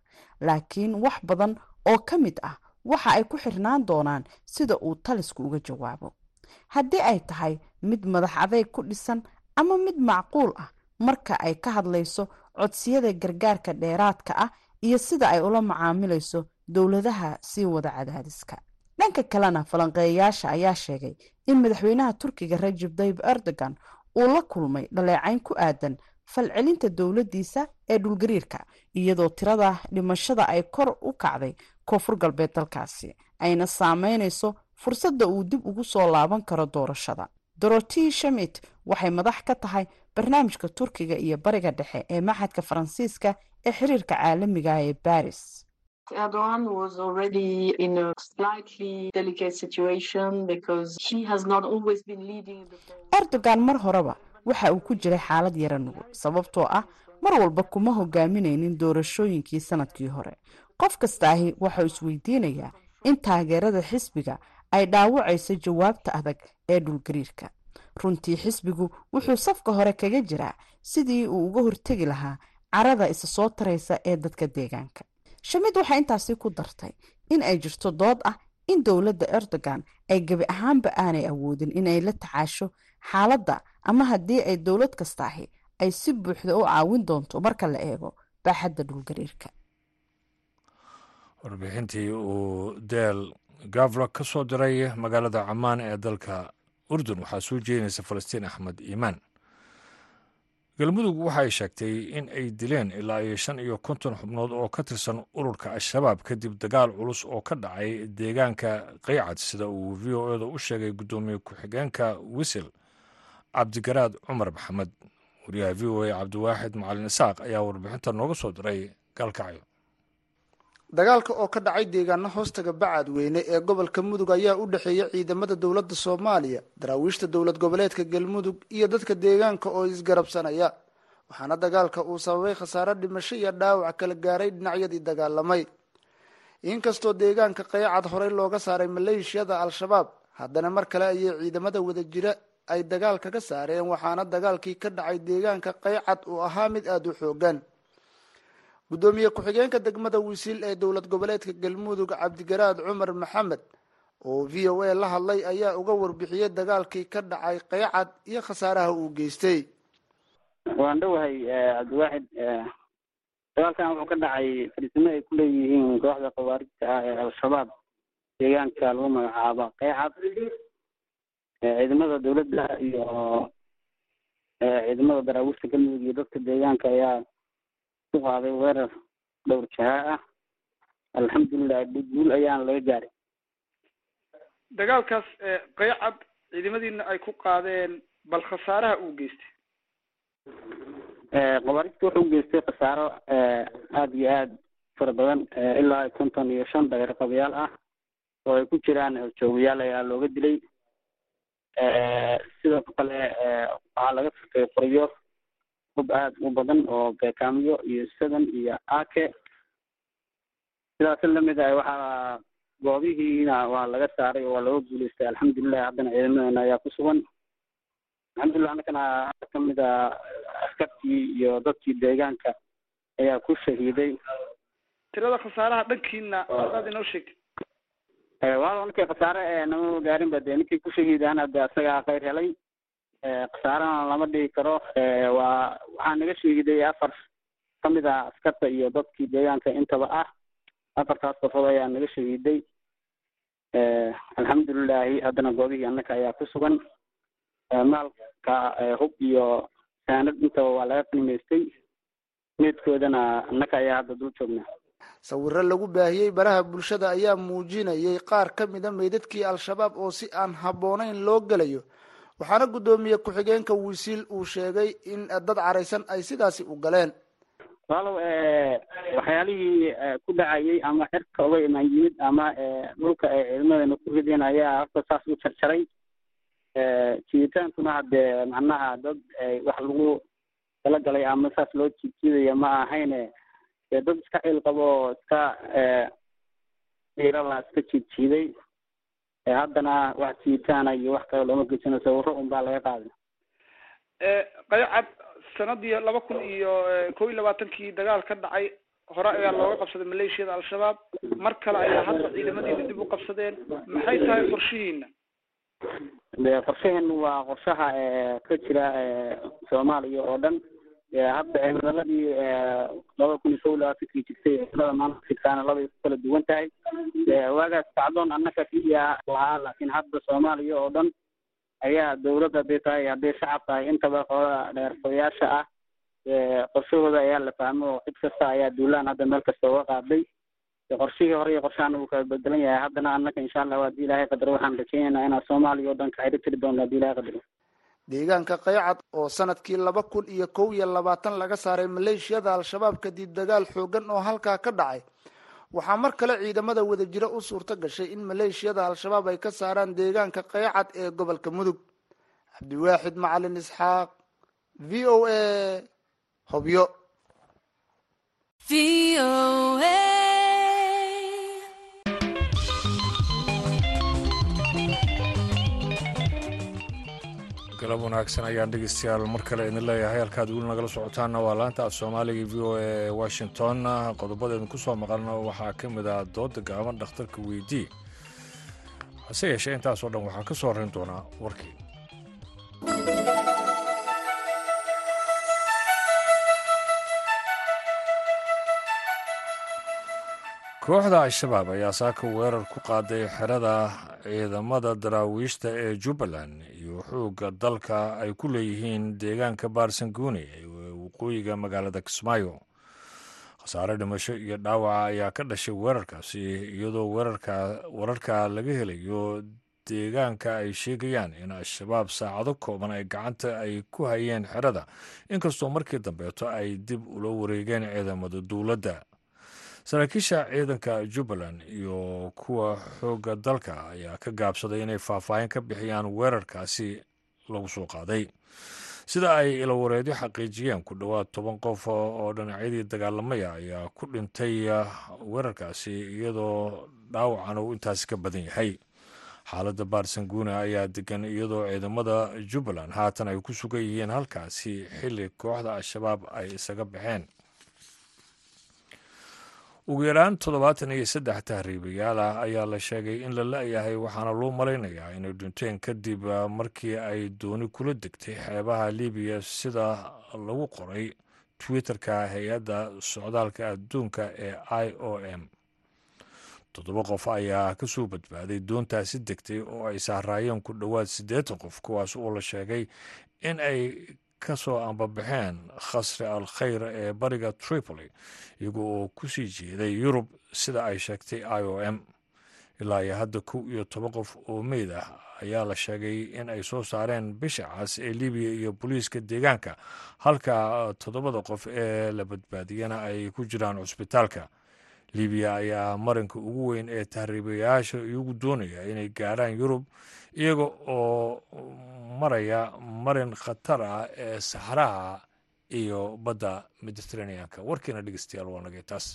laakiin wax badan oo ka mid ah waxa ay ku xirnaan doonaan sida uu talisku uga jawaabo. Haddii ay tahay mid madax adeyg ku dhisan ama mid macquul ah marka ay ka hadlayso codsiyada gargaarka dheeraadka ah iyo sida ay ula macaamilayso dowladaha sii wada cadaadiska dhanka kalena falanqeeyayaasha ayaa sheegay in madaxweynaha turkiga rajib dayib erdogan uu la kulmay dhaleecayn ku aadan falcelinta dowladdiisa ee dhulgariirka iyadoo tirada dhimashada ay kor u kacday koonfur galbeed dalkaasi ayna saameynayso fursadda uu dib ugu soo laaban karo doorashada. Dorotii shamit waxay madax ka tahay barnaamijka turkiga iyo bariga dhexe ee maxadka faransiiska ee xiriirka caalamiga ee baris Erdogan was already in a slightly delicate situation because he has not always been leading the erdogan mar horeba waxa uu ku jiray xaalad yara nugul sababtoo ah mar walba kuma hogaaminaynin doorashooyinkii sannadkii hore. Qof kastaahi waxau isweydiinayaa in taageerada xisbiga ay dhaawacayso jawaabta adag ee dhulgariirka runtii xisbigu wuxuu safka hore kaga jiraa sidii uu uga hortegi lahaa carada isa soo taraysa ee dadka deegaanka shamid waxay intaasi ku dartay in ay jirto dood ah in dowladda erdogan ay gebi ahaanba aanay awoodin inay la tacaasho xaaladda ama haddii ay dowlad kastaahi ay si buuxda u caawin doonto marka la eego baaxadda dhulgariirka. Warbixintii uu deel gavla ka soo diray magaalada camaan ee dalka urdun waxaa soo jeedinaysa falastiin axmed iimaan galmudug waxa ay sheegtay in ay dileen ilaa iyo shan iyo konton xubnood oo ka tirsan ururka al-shabaab kadib dagaal culus oo ka dhacay deegaanka qaycad sida uu v o eda u sheegay guddoomiye ku-xigeenka wisil cabdigaraad cumar maxamed. Wariyaha v o a cabdiwaaxid macalin isaaq ayaa warbixinta nooga soo diray gaalkacyo dagaalka oo ka dhacay deegaano hoostaga bacadweyne ee gobolka mudug ayaa u dhexeeya ciidamada dowladda soomaaliya daraawiishta dowlad goboleedka galmudug iyo dadka deegaanka oo isgarabsanaya. Waxaana dagaalka uu sababay khasaare dhimasho iyo dhaawac kala gaaray dhinacyadii dagaalamay. Inkastoo deegaanka qaycad horey looga saaray maleeshiyada al-shabaab haddana mar kale ayay ciidamada wadajira ay dagaal kaga saareen waxaana dagaalkii ka dhacay deegaanka qaycad uu ahaa mid aada u xoogan guddoomiye ku-xigeenka degmada wisiil ee dowlad goboleedka galmudug cabdigaraad cumar maxamed oo v o a la hadlay ayaa uga warbixiyey dagaalkii ka dhacay qaycad iyo khasaaraha uu geystay. Waan dhowahay cabdiwaaxid dagaalkan wuxuu ka dhacay fariisimo ay ku leeyihiin kooxda khawaarijta ah ee al-shabaab deegaanka lagu magacaabo qaycad ciidamada dowladda iyo ciidamada daraawiishta galmudug iyo dadka deegaanka ayaa ku qaaday weerar dhowr jahaa ah. Alxamdulilah guul ayaana laga gaaray dagaalkaas qaycad ciidamadiina ay ku qaadeen bal khasaaraha uu geystay? Khawaarijta wuxuu geystay khasaaro aada iyo aada fara badan ilaa konton iyo shan dageer qabayaal ah oo ay ku jiraan joogayaal ayaa looga dilay. Sidoo kale waxaa laga furtay qoryo hub aada u badan oo beekaamyo iyo sadan iyo ake sidaas la mid ah waxaa goobihiina waa laga saaray oo waa laga guuleystay. Alxamdulilah haddana ciidamadeena ayaa ku sugan. Alxamdulilah annakana ka mid a askartii iyo dadkii deegaanka ayaa ku shahiiday. Tirada khasaaraha dhankiina adaad inoo sheegtay waa ninkii khasaare nama gaarin ba dee ninkii ku shahiidaan hadde asagaa khayr helay khasaarana lama dhigi karo. Waa waxaa naga shahiiday afar ka mid ah askarta iyo dadkii deegaanka intaba ah. Afartaas qofood ayaa naga shahiiday alxamdulilahi haddana goobihii annaka ayaa ku sugan. Maalka hub iyo saanad intaba waa laga qiimaystay meedkoodana annaka ayaa hadda dul joognaa. Sawiro lagu baahiyey baraha bulshada ayaa muujinayay qaar ka mid meydadkii al-shabaab oo si aan habboonayn loo gelayo waxaana guddoomiye ku-xigeenka wisiil uu sheegay in dad caraysan ay sidaasi u galeen. Walow waxyaalihii ku dhacayay ama xirka uga imaan yimid ama dhulka ay ciidamadana ku rideen ayaa horta saas u jarjaray jiritaankuna haddee macnaha dad wax lagu talagalay ama saas loo jiidjiidaya ma ahayne dad iska ciil qabo oo iska ciirala iska jiidjiiday haddana wax jiitaana iyo wax kale looma geysano sawiro un baa laga qaaday. Qaycad sanadii laba kun iyo kow iyo labaatankii dagaal ka dhacay hore ayaa looga qabsaday maleeshiyada al-shabaab mar kale ayaa hadda ciidamadiina dib u qabsadeen maxay tahay qorshihiina qorshaheenu waa qorshaha ka jira soomaaliya oo dhan hadda cimiladii laba kun iyo iyo labaatankii jirtay cimilada maanta jirtaana labay ku kala duwan tahay. Waagaas kacdoon annaka keliya lahaa laakiin hadda soomaaliya oo dhan ayaa dawladda hadday tahay hadday shacab tahay intaba qolada dheerfayaasha ah qorshahooda ayaa la fahmo oo cid kasta ayaa duulaan hadda meel kasta uga qaaday. Qorshihii hore iyo qorshahan uu kala bedelan yahay. Haddana annaka insha allah haddii ilaahay qadaro waxaan rajeynaynaa inaan soomaaliya oo dhan kaxidho tiri doono haddii ilahay qadaro deegaanka qaycad oo sannadkii laba kun iyo kow iyo labaatan laga saaray maleeshiyada al-shabaab kadib dagaal xoogan oo halkaa ka dhacay waxaa mar kale ciidamada wadajiro u suurto gashay in maleeshiyada al-shabaab ay ka saaraan deegaanka qaycad ee gobolka mudug. Cabdiwaaxid macalin isxaaq v o a hobyo galab wanaagsan ayaan dhegeystayaal mar kale idin leeyahay. Halkaad weli nagala socotaanna waa laanta af soomaaliga v o a washington qodobada idinku soo maqalna waxaa ka mid ah dooda gaaban dhakhtarka weydii hase yeeshee intaasoo dhan waxaa ka soo horrayn doonaa warkii. Kooxda al-shabaab ayaa saaka weerar ku qaaday xerada ciidamada daraawiishta ee jubbaland xoogga dalka ay ku leeyihiin deegaanka baarsanguuni ee waqooyiga magaalada kismaayo khasaare dhimasho iyo dhaawaca ayaa ka dhashay weerarkaasi iyadoo wararka laga helayo deegaanka ay sheegayaan in al-shabaab saacado kooban ay gacanta ay ku hayeen xerada. Inkastoo markii dambeeto ay dib ula wareegeen ciidamada dowladda saraakiisha ciidanka jubbaland iyo kuwa xoogga dalka ayaa ka gaabsaday inay faahfaahin ka bixiyaan weerarkaasi lagu soo qaaday. Sida ay ilawareedyo xaqiijiyeen ku dhowaad toban qof oo dhinacyadii dagaalamaya ayaa ku dhintay weerarkaasi iyadoo dhaawacan uu intaasi ka badan yahay. Xaaladda baarsanguuna ayaa degan iyadoo ciidamada jubbaland haatan ay ku sugan yihiin halkaasi xilli kooxda al-shabaab ay isaga baxeen ugu yaraan toddobaatan iyo saddex tahriibayaal ah ayaa la sheegay in la la-yahay waxaana loo malaynayaa inay dhinteen kadib markii ay dooni kula degtay xeebaha libiya sida lagu qoray twitter-ka hay'adda socdaalka adduunka ee i o m. Toddoba qof ayaa ka soo badbaaday doontaasi degtay oo ay saaraayeen ku dhowaad siddeetan qof kuwaas oo la sheegay in ay ka soo ambabaxeen khasri al khayr ee bariga tripoli iyaga oo ku sii jeeday yurub sida ay sheegtay i o m. Ilaa iyo hadda kow iyo toban qof oo meyd ah ayaa la sheegay in ay soo saareen bisha cas ee libiya iyo booliiska deegaanka halka toddobada qof ee la badbaadiyana ay ku jiraan cusbitaalka libiya ayaa marinka ugu weyn ee tahriibayaasha iyagu doonaya inay gaarhaan yurub iyaga oo maraya marin khatar ah ee saxraha iyo badda mediteraneanka warkiina dhegeystayaal waa nagay taas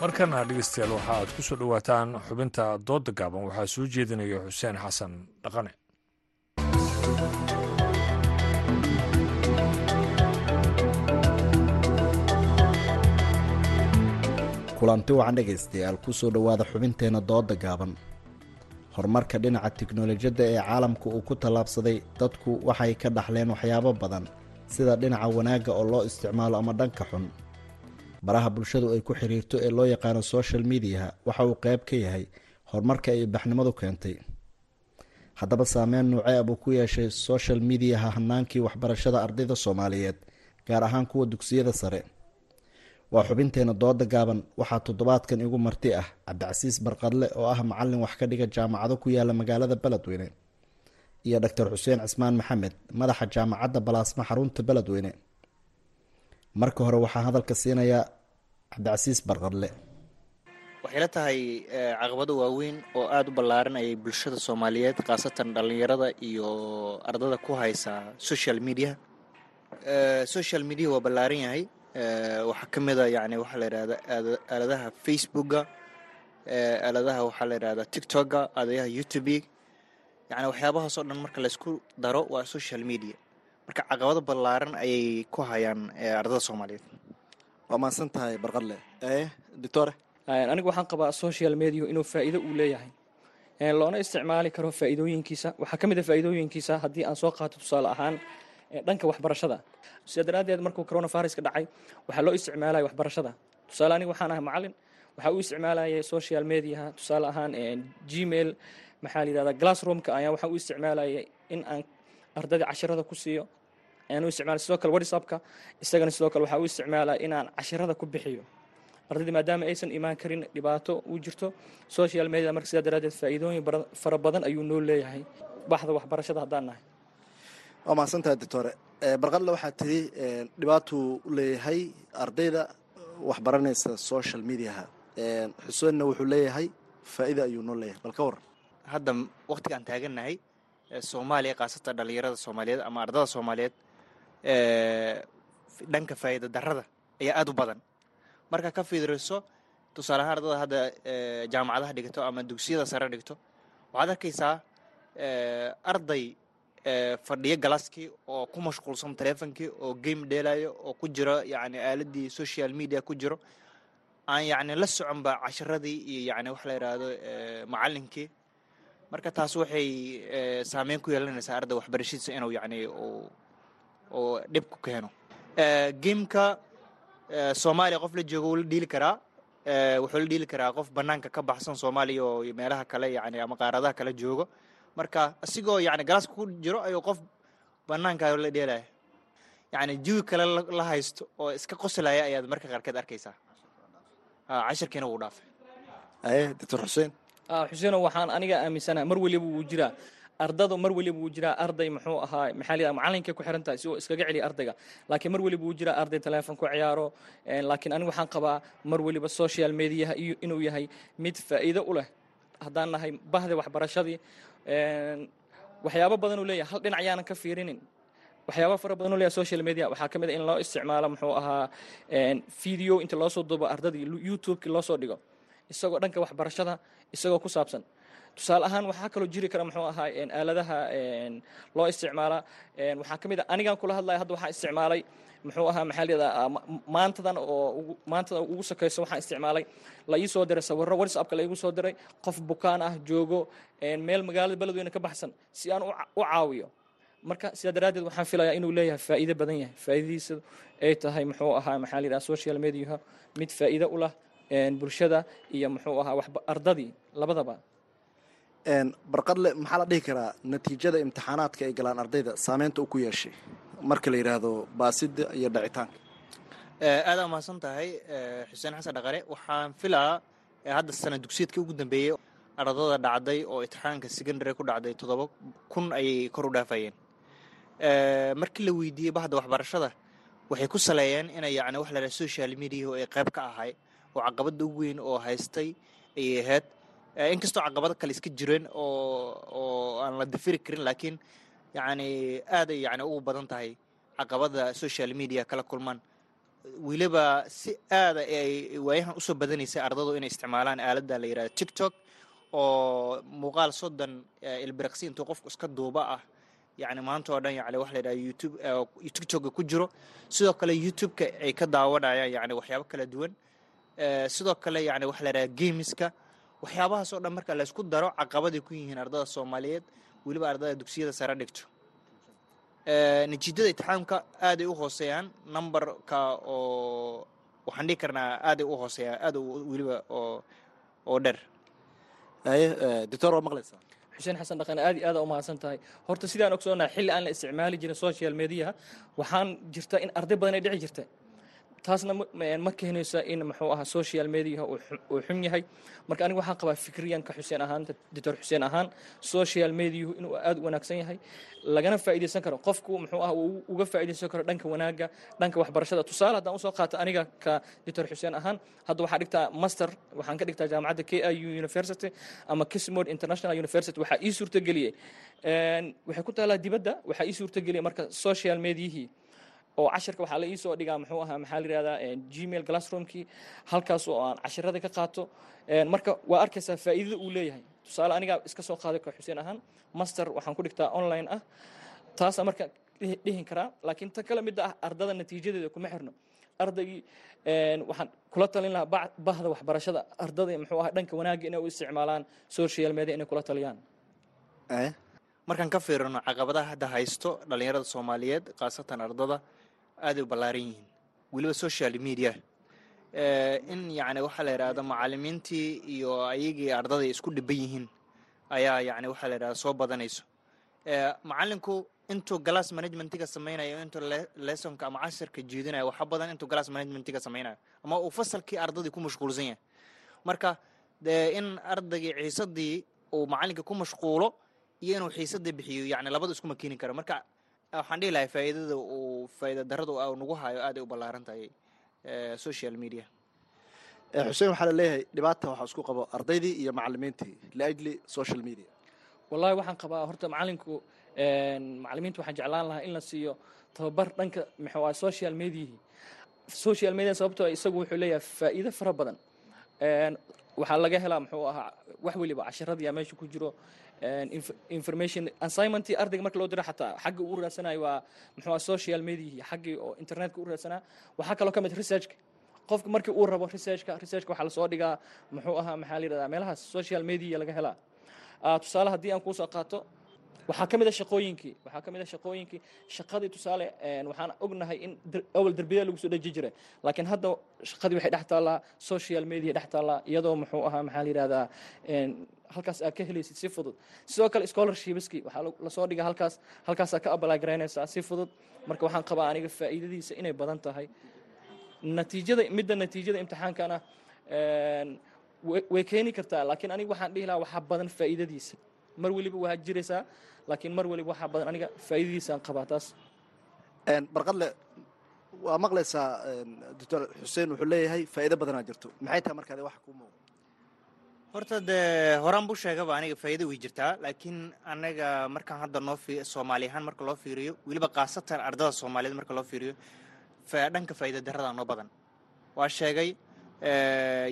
markana dhegeystayaal waxa aad ku soo dhowaataan xubinta doodda gaaban. Waxaa soo jeedinaya xuseen xasan dhaqane. Kulanti wacan dhegaystayaal ku soo dhowaada xubinteenna doodda gaaban. Horumarka dhinaca tiknolojiyadda ee caalamka uu ku tallaabsaday dadku waxay ka dhaxleen waxyaabo badan sida dhinaca wanaagga oo loo isticmaalo ama dhanka xun baraha bulshadu ay ku xiriirto ee loo yaqaano social mediaha waxa uu qayb ka yahay horumarka ay baxnimadu keentay. Haddaba saameyn nuucee abuu ku yeeshay social mediaha hanaankii waxbarashada ardayda soomaaliyeed gaar ahaan kuwa dugsiyada sare. Waa xubinteena dooda gaaban waxaa toddobaadkan igu marti ah cabdicasiis barqadle oo ah macalin wax ka dhiga jaamacado ku yaalla magaalada beledweyne iyo doctor xuseen cismaan maxamed madaxa jaamacadda balaasma xarunta beledweyne marka hore waxaa hadalka siinaya cabdicasiis barqadle waxay la tahay caqabado waaweyn oo aada u ballaaran ayay bulshada soomaaliyeed khaasatan dhallinyarada iyo ardada ku haysa social media. Social media waa ballaaran yahay. Waxaa ka mid a yani waxaa la yidhahda aaladaha facebooka aaladaha waxaa la yidhahda tiktoka aaladaha youtube yani waxyaabahaas dhan marka laysku daro waa social media marka caqabado ballaaran ayay ku hayaan ardada soomaaliyeed. Waa mahadsan tahay barqadle doctore anigu waxaan qabaa social media inuu faa'iido uu leeyahay. Loona isticmaali karo faa'iidooyinkiisa. Waxaa ka mid a faa'iidooyinkiisa haddii aan soo qaato tusaale ahaan dhanka waxbarashada. Sidaa daraaddeed markuu coronaviruska dhacay waxaa loo isticmaalaya waxbarashada. Tusaale aniga waxaan ahay macalin waxaa u isticmaalayay social mediaha tusaale ahaan gmail maxaa la yidhahdaa glassroomka ayaa waxaa u isticmaalayay in aan ardayda cashirada ku siiyo u sidoo kale whatsappka isagana sidoo kale waxaa u isticmaalaya inaan cashirada ku bixiyo. Ardayda maadaama aysan imaan karin dhibaato uu jirto social media marka sidaa daraaddeed faa'iidooyin fara badan ayuu noo leeyahay. Baxda waxbarashada haddaan nahay. Waa mahadsantahay doctore barqadle waxaa tiri dhibaatuu u leeyahay ardayda waxbaranaysa social mediaha xuseenna wuxuu leeyahay faa'iida ayuu noo leeyahay. Bal ka waran hadda waktigaan taagannahay soomaaliya khaasatan dhallinyarada soomaaliyeed ama ardada soomaaliyeed dhanka faa'iida darrada ayaa aada u badan. Marka ka fiiriso tusaale ahaan ardada hadda jaamacadaha dhigto ama dugsiyada sare dhigto waxaad arkaysaa arday fadhiyo galaaskii oo ku mashquulsan teleefonkii oo game dheelayo oo ku jiro yani aaladii social media ku jiro. Aan yani la soconba casharadii iyo yani waxa la yidhaahdo macalinkii marka taas waxay saameyn ku yeelanaysaa arday waxbarashadiisa inuu yani uu dhib ku keeno. Gameka soomaaliya qof la joogo wuu la dhiili karaa. Wuxuu la dhiili karaa qof banaanka ka baxsan soomaaliya oo meelaha kale yani ama qaaradaha kale joogo. Marka asigoo yani galaaska ku jiro ayuu qof banaanka la dheelaya. Yani jawi kale la haysto oo iska qoslaya ayaad marka qaarkeed arkaysaa. Cashirkiina wuu dhaafay. Doctor xuseen xuseeno waxaan aniga aaminsanaha mar weliba wuu jiraa ardada mar weliba wuu jiraa arday muxuu ahaa maxaa la macalinkay ku xiran tahay si uu iskaga celiya ardayga. Laakiin mar weliba wuu jiraa arday teleefon ku ciyaaro laakiin aniga waxaan qabaa mar weliba social mediaha iyo inuu yahay mid faa'iido u leh haddaan nahay bahda waxbarashadii. Waxyaabo badan uu leeyahay. Hal dhinac yaanan ka fiirinin. Waxyaaba fara badan leeyahay social media. Waxaa ka mid a in loo isticmaalo muxuu ahaa video inta loo soo duubo ardadii youtube-ki loo soo dhigo isagoo dhanka waxbarashada isagoo ku saabsan. Tusaale ahaan waxaa kaloo jiri kara muxuu ahaa aaladaha loo isticmaala. Waxaa ka mid a anigan kula hadlaya hadda waxaa isticmaalay muxuu ahaa maxaa leedaha maantadan oo maantadan ugu sakayso waxaan isticmaalay. La ii soo diray sawirro whatsappka la igu soo diray. Qof bukaan ah joogo meel magaalada beledweyne ka baxsan si aan u caawiyo. Marka sidaa daraaddeed waxaan filayaa inuu leeyahay faa'iido badan yahay. Faa'iidadiisa ay tahay muxuu ahaa maxaa yidhaha social mediaha. Mid faa'iido u lah bulshada iyo muxuu ahaa waxba ardadii labadaba. Barqadle maxaa la dhihi karaa natiijada imtixaanaadka ay galaan ardayda saameynta uu ku yeeshay? Marka la yidhaahdo baasida iyo dhacitaanka aada umahadsan tahay xuseen xasan dhaqare. Waxaan filaa hadda sana dugsiyeedkii ugu dambeeyey ardada dhacday oo imtixaanka secondary ku dhacday toddoba kun ayay kor u dhaafayeen. Markii la weydiiyey bahda waxbarashada waxay ku saleeyeen inay yani wax la social media oo ay qayb ka ahay oo caqabada ugu weyn oo haystay ayay ahayd. Inkastoo caqabado kale iska jireen oo aan la dafiri karin laakiin yani aaday yani ugu badan tahay caqabada social media kala kulmaan. Weliba si aada ay waayahan u soo badanaysay ardadu inay isticmaalaan aaladda la yidhahdo tiktok oo muuqaal soddon ilbiriqsi intuu qofku iska duuba ah yani maanta oo dhan yani waxa la yidhaha youtube tiktoka ku jiro. Sidoo kale youtube-ka ay ka daawanayaan yani waxyaabo kala duwan sidoo kale yani waxa la yidhaha gameska waxyaabahaas oo dhan marka laysku daro caqabaday ku yihiin ardada soomaaliyeed weliba ardada dugsiyada sare dhigto. Natiijada itixaamka aaday u hooseeyaan numberka oo waxaan dhihi karnaa aaday u hooseeyaan aad weliba oo oo dheer. Doctor waa maqlaysaa xuseen xasan dhaqan aad iyo aada umahadsan tahay horta sidaan ogsoonahay xilli aan la isticmaali jirin social mediaha waxaan jirta in arday badan ay dhici jirta taasna ma keenaysa in muxuu ahaa social mediaha uu xun yahay. Marka aniga waxaan qabaa fikriyanka xuseen ahaan doctor xuseen ahaan social mediahu inuu aada u wanaagsan yahay lagana faa'iidaysan karo. Qofku muxuu ah uu uga faa'iidaysan karo dhanka wanaagga dhanka waxbarashada. Tusaale haddaan u soo qaato aniga ka doctor xuseen ahaan hadda waxaa dhigtaa master waxaan ka dhigtaa jaamacadda k i u university ama kismode international university. Waxaa ii suurtageliyey waxay ku taalaa dibadda waxaa ii suurtageliyey marka social mediahii oo cashirka waxaa la ii soo dhigaa muxuu ahaa maxaa la yihahdaa gmail classroomkii halkaas oo aan cashirada ka qaato. Marka waa arkaysaa faa'iidada uu leeyahay. Tusaale anigaa iska soo qaaday ka xuseen ahaan master waxaan ku dhigtaa online ah taasa marka dhihin karaa. Laakiin ta kale midda ah ardada natiijadeeda kuma xirno. Ardaygii waxaan kula talin lahaa bahda waxbarashada. Ardada muxuu ahaa dhanka wanaagga inay u isticmaalaan social media inay kula taliyaan. Markaan ka fiirino caqabadaha hadda haysto dhallinyarada soomaaliyeed khaasatan ardada aaday u ballaaran yihiin. Weliba social media in yacni waxaa la yidhahda macallimiintii iyo ayagii ardaday isku dhiban yihiin ayaa yacni waxaa la yidhahda soo badanayso. Macallinku intuu glass managementiga samaynayo intuu lessonka ama casharka jeedinayo waxa badan intuu glass managementiga samaynayo ama uu fasalkii ardadii ku mashquulsan yahay. Marka dee in ardaygii xiisadii uu macallinka ku mashquulo iyo inuu xiisada bixiyo yani labada iskuma keeni karo. Marka waxaan dhihi lahay faa'iidada uu faa'iida darrada uu nagu hayo aaday u ballaaran tahay social media. Xuseen waxaa la leeyahay dhibaata waxaa isku qabo ardaydii iyo macalimiintii liajli social media. Wallahi waxaan qabaa horta macalinku macalimiinta waxaan jeclaan lahaa in la siiyo tababar dhanka muxuu ah social mediahii social media sababtoo isagu wuxuu leeyahay faa'iido fara badan. Waxaa laga helaa muxuu ahaa wax weliba casharadiyaa meesha ku jiro information assignmentii ardayga marka loo diro xataa xagga uu raadsanayo waa muxuu ah social mediahii xaggii oo internetka u raadsanaa. Waxaa kaloo ka mid researchka. Qofka markii uu rabo researchka researchka waxaa la soo dhigaa muxuu ahaa maxaa la yidhahdaa meelahaas social media laga helaa. Tusaale haddii aan kuusoo qaato waxaa ka mid a shaqooyinkii waxaa ka mid a shaqooyinkii. Shaqadii tusaale waxaan ognahay in awal derbiyada lagu soo dheji jiray. Laakiin hadda shaqadii waxay dhex taallaa social media dhex taallaa iyadoo muxuu ahaa maxaa la yidhahdaa halkaas aad ka helaysid si fudud. Sidoo kale scholarshipskii waxaa la soo dhiga halkaas halkaasaa ka apply garaynaysaa si fudud. Marka waxaan qabaa aniga faa'iidadiisa inay badan tahay. Natiijada midda natiijada imtixaankana way keeni kartaa laakiin aniga waxaan dhihi lahaa waxaa badan faa'iidadiisa. Mar weliba waa jiraysaa laakiin mar weliba waxaa badan aniga faa'iidadiisaan qabaa taas. Barqadle waa maqlaysaa doctor xuseen wuxuu leeyahay faa'iido badanaa jirto. Maxay tahay markaade waxa kuu muuqda horta dee horaan buu sheegaba aniga faa'iida way jirtaa laakiin anaga markaan hadda noo soomaali ahaan marka loo fiiriyo weliba khaasatan ardada soomaaliyeed marka loo fiiriyo dhanka faa'iida darrada noo badan. Waa sheegay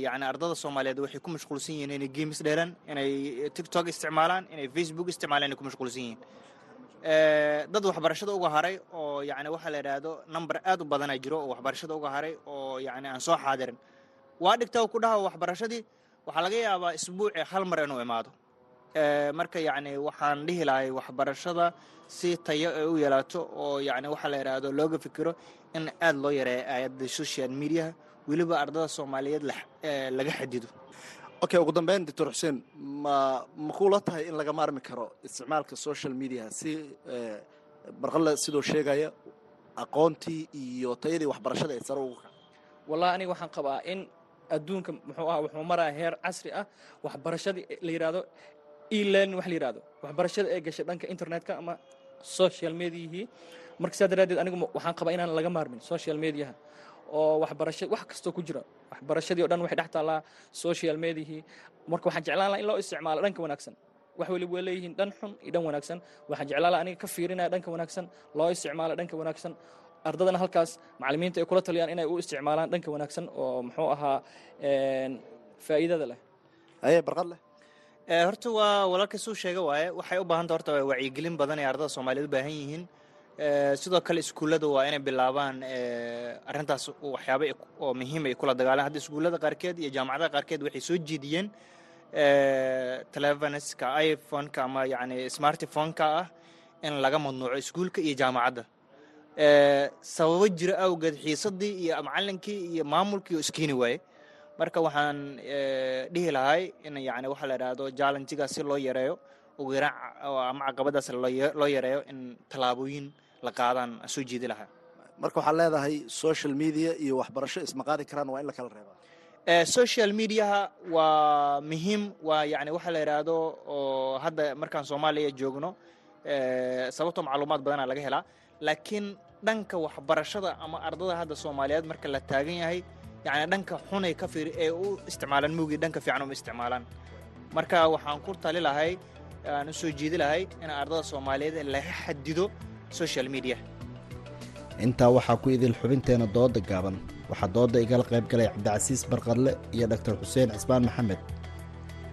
yacni ardada soomaaliyeed waxay ku mashquulsan yihiin inay games dheelaan inay tiktok isticmaalaan inay facebook isticmaalaan inay ku mashquulsan yihiin. Dad waxbarashada uga haray oo yacni waxaa la yidhaahdo number aad u badanaa jiro oo waxbarashada uga haray oo yacni aan soo xaadirin. Waa dhigta ku dhaha waxbarashadii waxaa laga yaabaa isbuuci hal mar inuu imaado. Marka yacni waxaan dhihi lahay waxbarashada si tayo ay u yeelaato oo yacni waxaa la yidhaahdo looga fikiro in aad loo yareeyo aayadda social mediaha weliba ardada soomaaliyeed laga xadido okay ugu dambeyn doctor xuseen ma ma kuula tahay in laga maarmi karo isticmaalka social media si barqalle sidoo sheegaya aqoontii iyo tayadii waxbarashada ee sare ugu kaca wallahi aniga waxaan qabaa in adduunka muxuu ah wuxuu maraya heer casri ah waxbarashadii la yidhaahdo e-learning wax la yidhahdo waxbarashada ee gashay dhanka internetka ama social mediahii marka sidaa daraaddeed anigu waxaan qabaa inaan laga maarmin social mediaha oo waxbarasha wax kastoo ku jira. Waxbarashadii o dhan waxay dhex taallaa social mediahii marka waxaan jeclaan laha in loo isticmaalo dhanka wanaagsan. Wax weliba waa leeyihiin dhan xun iyo dhan wanaagsan. Waxaan jeclaan laha aniga ka fiirinaya dhanka wanaagsan loo isticmaalo dhanka wanaagsan ardadana halkaas macallimiinta ay kula taliyaan inay u isticmaalaan dhanka wanaagsan oo muxuu ahaa faa'iidada leh. Aye barqad leh. Horta waa walaalka suu sheega waaye. Waxay u baahanta horta wacyigelin badan ee ardada soomaaliyeed u baahan yihiin. Sidoo kale iskuullada waa inay bilaabaan arrintaas waxyaaba oo muhiim ay kula dagaalaan. Hadda iskuullada qaarkeed iyo jaamacadaha qaarkeed waxay soo jeediyeen telefoneska iphoneka ama yacni smartphoneka ah in laga madnuuco iskuulka iyo jaamacadda sababo jira awgeed xiisadii iyo macallinkii iyo maamulkii oo iskeeni waaye marka waxaan dhihi lahay in yani waxaa la idhaahdo jallenjigaas si loo yareeyo ugu yaraan ama caqabadaas loo yareeyo in tallaabooyin la qaadaan soo jeedi lahaa. Marka waxaad leedahay social media iyo waxbarasho isma qaadi karaan waa in la kala reebaa social mediaha waa muhiim waa yani waxa la yidhaahdo oo hadda markaan soomaaliya joogno sababtoo macluumaad badana laga helaa. Laakiin dhanka waxbarashada ama ardada hadda soomaaliyeed marka la taagan yahay yani dhanka xunay ka fiir ee u isticmaalaan mugii dhanka fiican uma isticmaalaan. Marka waxaan ku tali lahay aan u soo jeedi lahay in ardada soomaaliyeed laga xadido social media. Intaa waxaa ku idil xubinteena dooda gaaban. Waxaa doodda igala qayb galay cabdicasiis barqadle iyo dhaktar xuseen cismaan maxamed.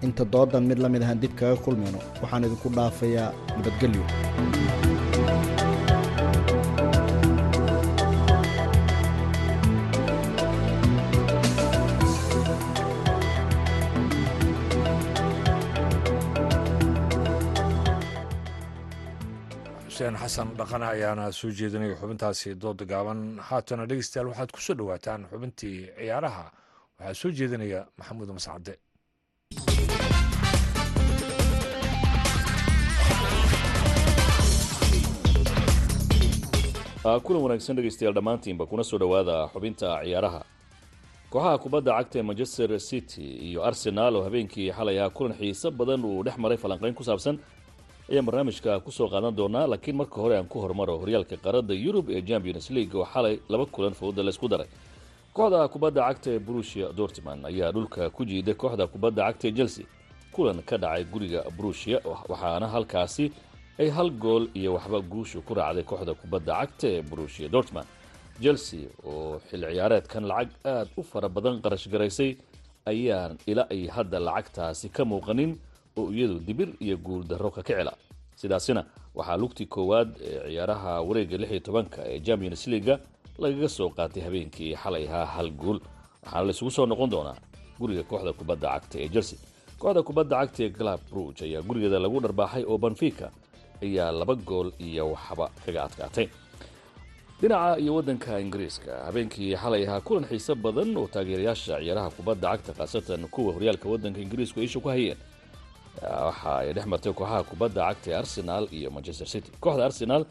Inta doodan mid la mid ahaan dib kaga kulmayno waxaan idinku dhaafayaa nabadgelyo xuseen xasan dhaqane ayaana soo jeedinaya xubintaasi dooda gaaban. Haatana dhegeystayaal waxaad ku soo dhowaataan xubintii ciyaaraha. Waxaa soo jeedinaya maxamuud mascade. Kulan wanaagsan dhegeystayaal dhammaantiinba kuna soo dhowaada xubinta ciyaaraha. Kooxaha kubadda cagta ee manchester city iyo arsenaal oo habeenkii xalay ahaa kulan xiiso badan uu dhex maray falanqayn ku saabsan ayaan barnaamijka ku soo qaadan doonaa laakiin marka hore aan ku hormaro horyaalka qaarada yurub ee champions league oo xalay laba kulan fowda laysku daray. Kooxda kubadda cagta ee brusia dortman ayaa dhulka ku jiiday kooxda kubadda cagta ee chelsea. Kulan ka dhacay guriga brusia waxaana halkaasi ay hal gool iyo waxba guushu ku raacday kooxda kubadda cagta ee brusia dortman chelsea oo xil ciyaareedkan lacag aad u fara badan qarash garaysay ayaan ila ay hadda lacagtaasi ka muuqanin oo iyadu dibir iyo guul darro ka kicila sidaasina waxaa lugtii koowaad ee ciyaaraha wareegga lix iyo tobanka ee champions leaga lagaga soo qaatay habeenkii xalay ahaa hal guul. Waxaana laysugu soo noqon doonaa guriga kooxda kubadda cagta ee chelsea. Kooxda kubadda cagta ee glab ruuj ayaa gurigeeda lagu dharbaaxay oo banfica ayaa laba gool iyo waxba kaga adkaatay. Dhinaca iyo waddanka ingiriiska habeenkii xalay ahaa kulan xiiso badan oo taageerayaasha ciyaaraha kubadda cagta khaasatan kuwa horyaalka waddanka ingiriisku isha ku hayeen waxa ay dhex martay kooxaha kubadda cagta ee arsenaal iyo manchester city. Kooxda arsenaal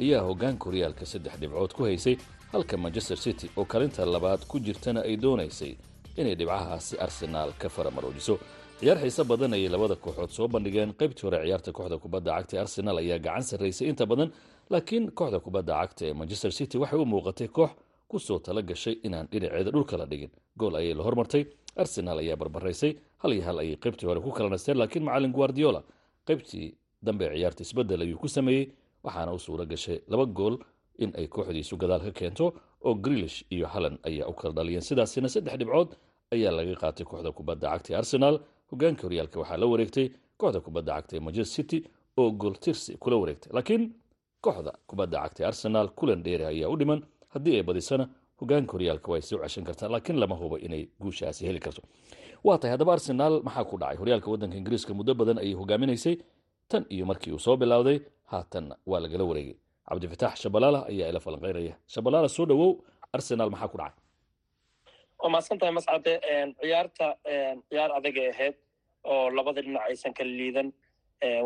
ayaa hogaanka horyaalka saddex dhibcood ku haysay halka manchester city oo kalinta labaad ku jirtana ay doonaysay inay dhibcahaasi arsenaal ka faramaroojiso ciyaar xiise badan ayay labada kooxood soo bandhigeen. Qaybtii hore ciyaarta kooxda kubadda cagta ee arsenaal ayaa gacan sarraysay inta badan laakiin kooxda kubadda cagta ee manchester city waxay u muuqatay koox ku soo tala gashay inaan dhinaceeda dhulka la dhigin. Gool ayay la hormartay. Arsenaal ayaa barbaraysay hal iyo hal ayay qaybtii hore ku kala nasteen laakiin macalin guardiola qaybtii dambe ciyaarta isbeddel ayuu ku sameeyey waxaana u suura gashay laba gool in ay kooxdiisu gadaal ka keento oo grilish iyo halan ayaa u kala dhaliyeen. Sidaasina saddex dhibcood ayaa laga qaatay kooxda kubadda cagta ee arsenaal hogaanka horyaalka waxaa la wareegtay kooxda kubadda cagta ee manchester city oo gool tirsi kula wareegtay. Laakiin kooxda kubadda cagta ee arsenaal kulan dheeri ayaa u dhiman. Haddii ay badisana hogaanka horyaalka way soo ceshan kartaa laakiin lama hubo inay guushaasi heli karto waa tahay haddaba arsenaal maxaa ku dhacay? Horyaalka waddanka ingiriiska muddo badan ayay hogaaminaysay. Tan iyo markii uu soo bilowday haatanna waa lagala wareegay. Cabdifatax shabalaala ayaa ila falanqeynaya. Shabalaala soo dhowow arsenaal maxaa ku dhacay? Waa mahadsan tahay mascade ciyaarta ciyaar adagay ahayd oo labada dhinac aysan kala liidan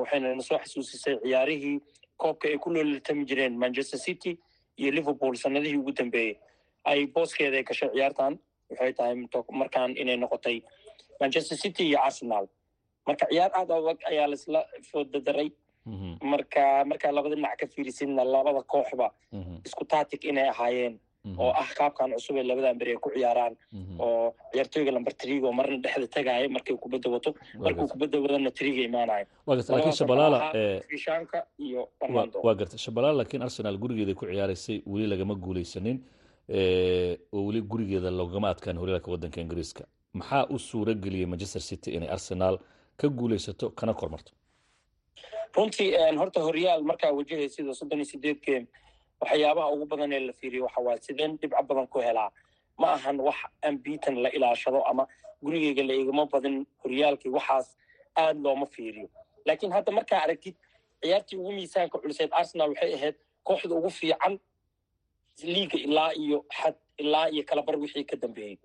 waxayna na soo xasuusisay ciyaarihii koobka ay ku loolitami jireen manchester city iyo liverpool sanadihii ugu dambeeyey ay booskeeda ay gashay ciyaartan waxay tahay markaan inay noqotay manchester city iyo arsenal. Marka ciyaar aad adag ayaa laisla foodadaray marka markaa labada dhinac ka fiirisidna labada kooxba isku tatic inay ahaayeen. Oo ah qaabkan cusub ee labadan beri ay ku ciyaaraan. Oo ciyaartooyga lamber trigo marna dhexda tagaaya markay kubadda wato. Markuu kubadda wadana triga imaanayo waa garta. Shabalaala laakiin arsenal gurigeeda ku ciyaaraysay weli lagama guuleysanin oo weli gurigeeda loogama adkaan horyaalka waddanka ingiriiska maxaa u suura geliyey manchester city inay arsenal ka guuleysato kana kormarto? Runtii horta horyaal markaa wajahaya sida soddon iyo sideed game waxyaabaha ugu badan ee la fiiriyo waxa waaye sideen dhibco badan ku helaa. Ma ahan wax ambiitan la ilaashado ama gurigeyga la igama badin horyaalkii waxaas aad looma fiiriyo. Laakiin hadda markaa aragtid ciyaartii ugu miisaanka culiseed arsenal waxay ahayd kooxda ugu fiican liiga ilaa iyo xad ilaa iyo kalabar wixii ka dambeeyey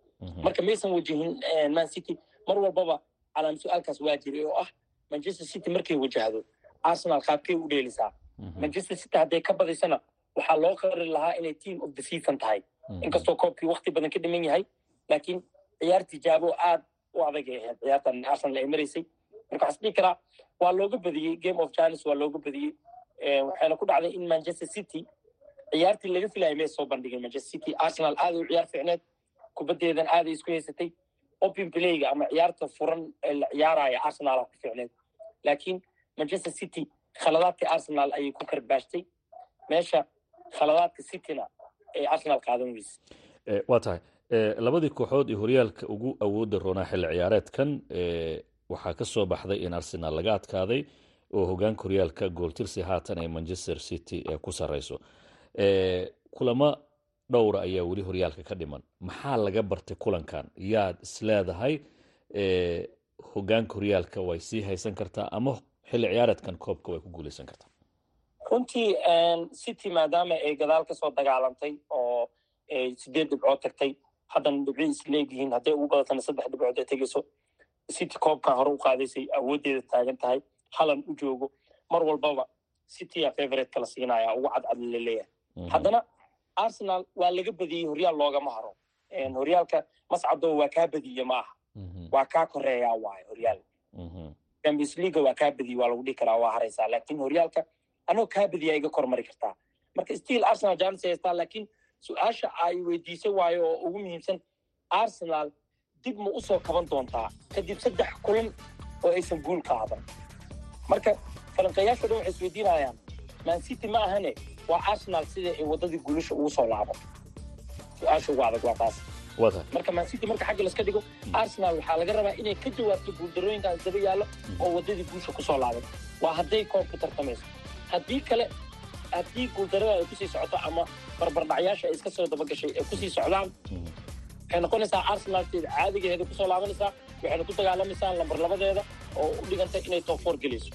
marka maysan wajihin man city mar walbaba calaam su'aalkaas waa jiray oo ah manchester city markay wajahdo arsenal qaabkay u dheelisaa. Manchester city hadday ka badaysana waxaa loo qari lahaa inay team of the season tahay. Inkastoo koobkii wakti badan ka dhiman yahay laakiin ciyaar tijaabo aad u adag ay ahayd. Ciyaartan arsenal ay maraysay marka waxaan dhihi karaa waa looga badiyey game of giants waa looga badiyey waxayna ku dhacday in manchester city ciyaartii laga filayay may soo bandhigin manchester city. Arsenal aad u ciyaar fiicneed kubaddeedan aaday isku haysatay. Open playga ama ciyaarta furan ee la ciyaaraya arsenal ku fiicneed. Laakiin manchester city khaladaadka arsenal ayay ku karbaashtay. Meesha khaladaadka cityna ay arsenal qaadan weyse waa tahay. Labadii kooxood ee horyaalka ugu awoodda roonaa xilli ciyaareedkan waxaa ka soo baxday in arsenal laga adkaaday oo hogaanka horyaalka gooltirsi haatan ee manchester city ee ku sarreyso kulamo dhowra ayaa weli horyaalka ka dhiman. Maxaa laga bartay kulankan? Yaad isleedahay hogaanka horyaalka way sii haysan kartaa ama xilli ciyaareedkan koobka way ku guuleysan kartaa? Runtii city maadaama ay gadaal ka soo dagaalantay oo sideed dhibcood tagtay haddana dhibcii isleegyihiin hadday ugu badatana saddex dhibcood ay tegeyso city koobkan hore u qaadaysay awooddeeda taagan tahay halan u joogo. Mar walbaba citya favorite kala siinaya ugu cadcad la leeyahay haddana arsenal waa laga badiyey horyaal loogama haro. Horyaalka mascado waa kaa badiye ma aha waa kaa koreeyaa waayo horyaal champions league waa kaa badiye waa lagu dhihi karaa waa haraysaa laakiin horyaalka anoo kaa badiyaa iga kormari kartaa. Marka still arsenal chance haystaa laakiin su'aasha ay weydiisay waayo oo ugu muhiimsan arsenal dib ma u soo kaban doontaa? Kadib saddex kulan oo aysan guul ka hadan marka falanqeeyaasha dhan waxay isweydiinayaan man city ma ahane waa arsenal sida ay waddadii guulasha ugu soo laaban su'aasha ugu adag waa taas. Marka man city marka xagga laska dhigo arsenal waxaa laga rabaa inay ka jawaabto guuldarooyinkaas daba yaallo oo waddadii guusha ku soo laaban waa hadday koob ku tartamayso. Haddii kale haddii guuldarada ay ku sii socoto ama barbardhacyaasha ay iska soo dabagashay ay ku sii socdaan waxay noqonaysaa arsenalteeda caadigeeda ku soo laabanaysaa waxayna ku dagaalamaysaa lambar labadeeda oo u dhigantay inay top four gelayso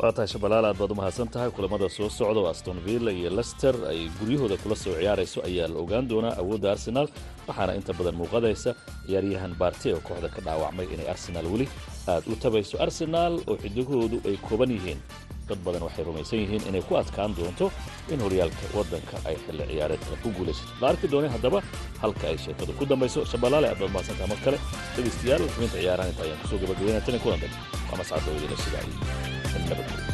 waa tahay shabalaal aad baad u mahadsan tahay kulamada soo socda oo aston villa iyo lester ay guryahooda kula soo ciyaarayso ayaa la ogaan doonaa awoodda arsenal waxaana inta badan muuqadaysa ciyaaryahan baarte oo kooxda ka dhaawacmay inay arsenal weli aad u tabayso. Arsenal oo xidigahoodu ay kooban yihiin dad badan waxay rumaysan yihiin inay ku adkaan doonto in horyaalka waddanka ay xilli ciyaareedka ku guulaysato. La arki doonay haddaba halka ay sheekadu ku dambayso shabalaale aad baad mar kale dhegaystayaal xubinta ciyaarahan inta ayaan ku soo gabagabeynaa tani kulan dambe waa mascad dowladina sidaa iyo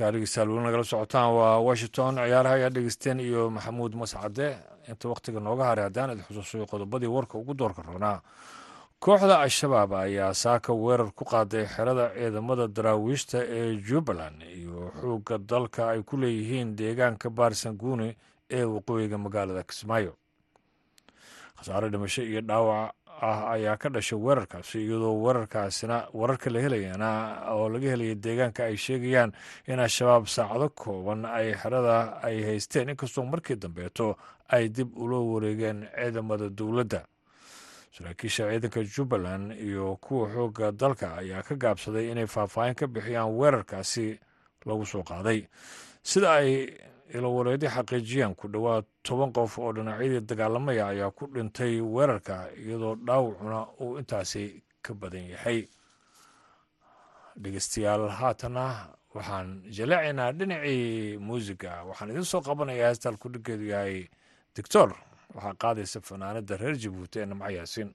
halkaa dhegeystayaal weli nagala socotaan waa washington. Ciyaaraha ayaa dhegeysteen iyo maxamuud mascade inta wakhtiga nooga haray haddaan idi xusuusayo qodobadii warka ugu doorka roonaa. Kooxda al-shabaab ayaa saaka weerar ku qaaday xerada ciidamada daraawiishta ee jubbaland iyo xoogga dalka ay ku leeyihiin deegaanka baarsanguuni ee waqooyiga magaalada kismaayo. Khasaare dhimasho iyo dhaawac ah ayaa ka dhashay weerarkaasi iyadoo weerarkaasina wararka la helayana oo laga helaya deegaanka ay sheegayaan in al-shabaab saacado kooban ay xerada ay haysteen. Inkastoo markii dambeeto ay dib ula wareegeen ciidamada dowladda. Saraakiisha ciidanka jubbaland iyo kuwa xoogga dalka ayaa ka gaabsaday inay faahfaahin ka bixiyaan weerarkaasi lagu soo qaaday. Sida ay ilowareedi xaqiijiyaan ku dhowaad toban qof oo dhinacyadii dagaalamaya ayaa ku dhintay weerarka iyadoo dhaawacuna uu intaasi ka badan yahay. Dhegeystayaal haatana waxaan jaleecaynaa dhinacii muusiga waxaan idin soo qabanayaa heestaan kudhigeedu yahay doctor waxaa qaadaysa fanaanada reer jabuuti ee namco yaasiin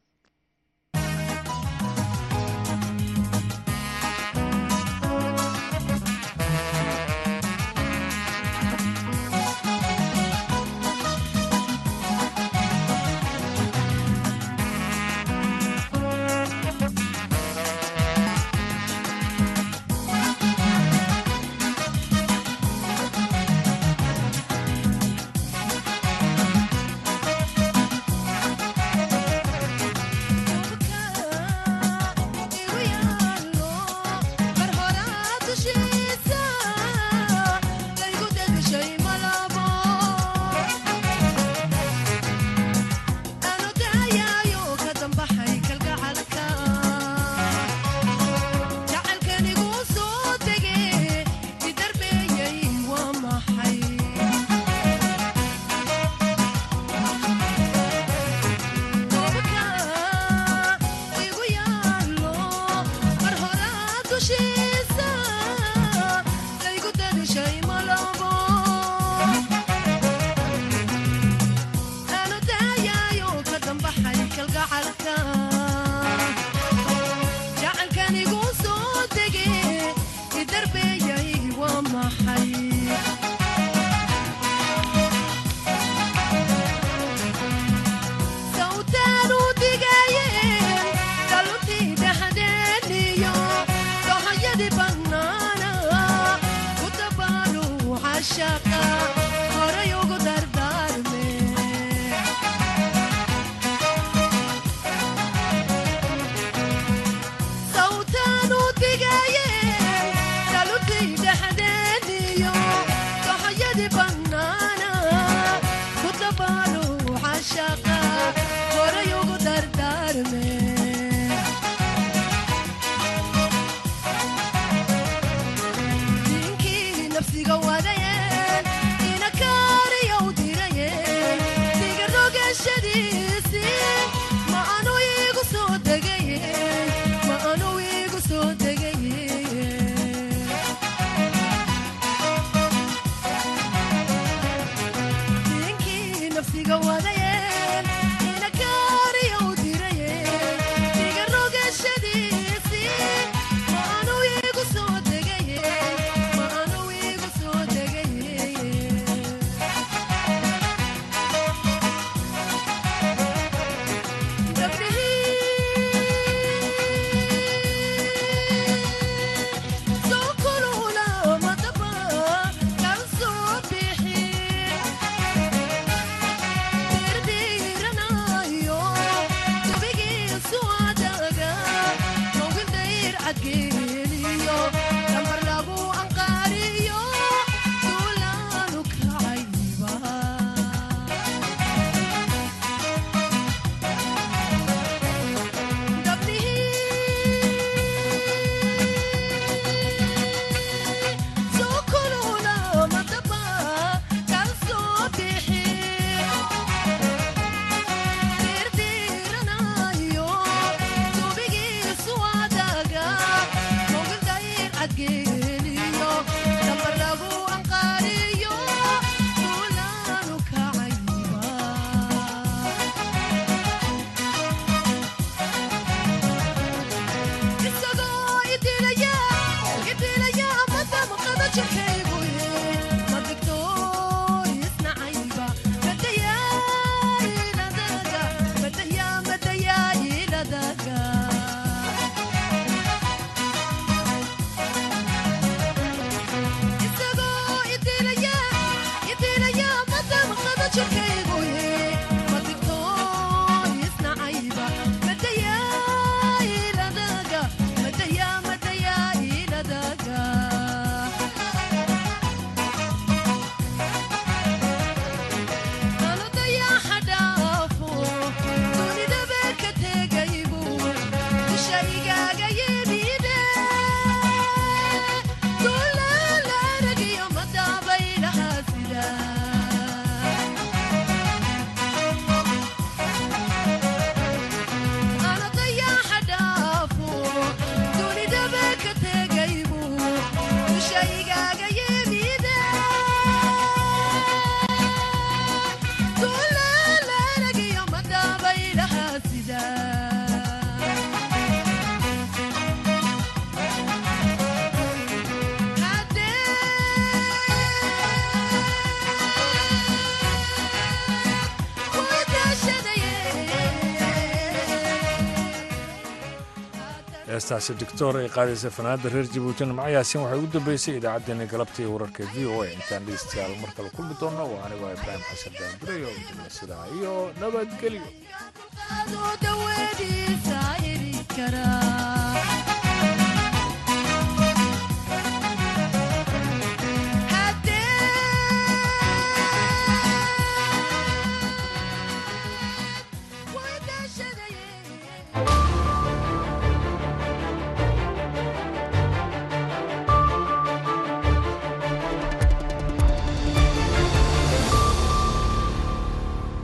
heestaasi doctor ay qaadaysa fanaanada reer jabuutina macayaasin waxay ugu dambeysay idaacaddeenna galabta iyo wararka v o a intaan dhegeystayaal mar kale kulmi doonno waa anigoo ibraahim xasan daandureyo sidaa iyo nabadgelyo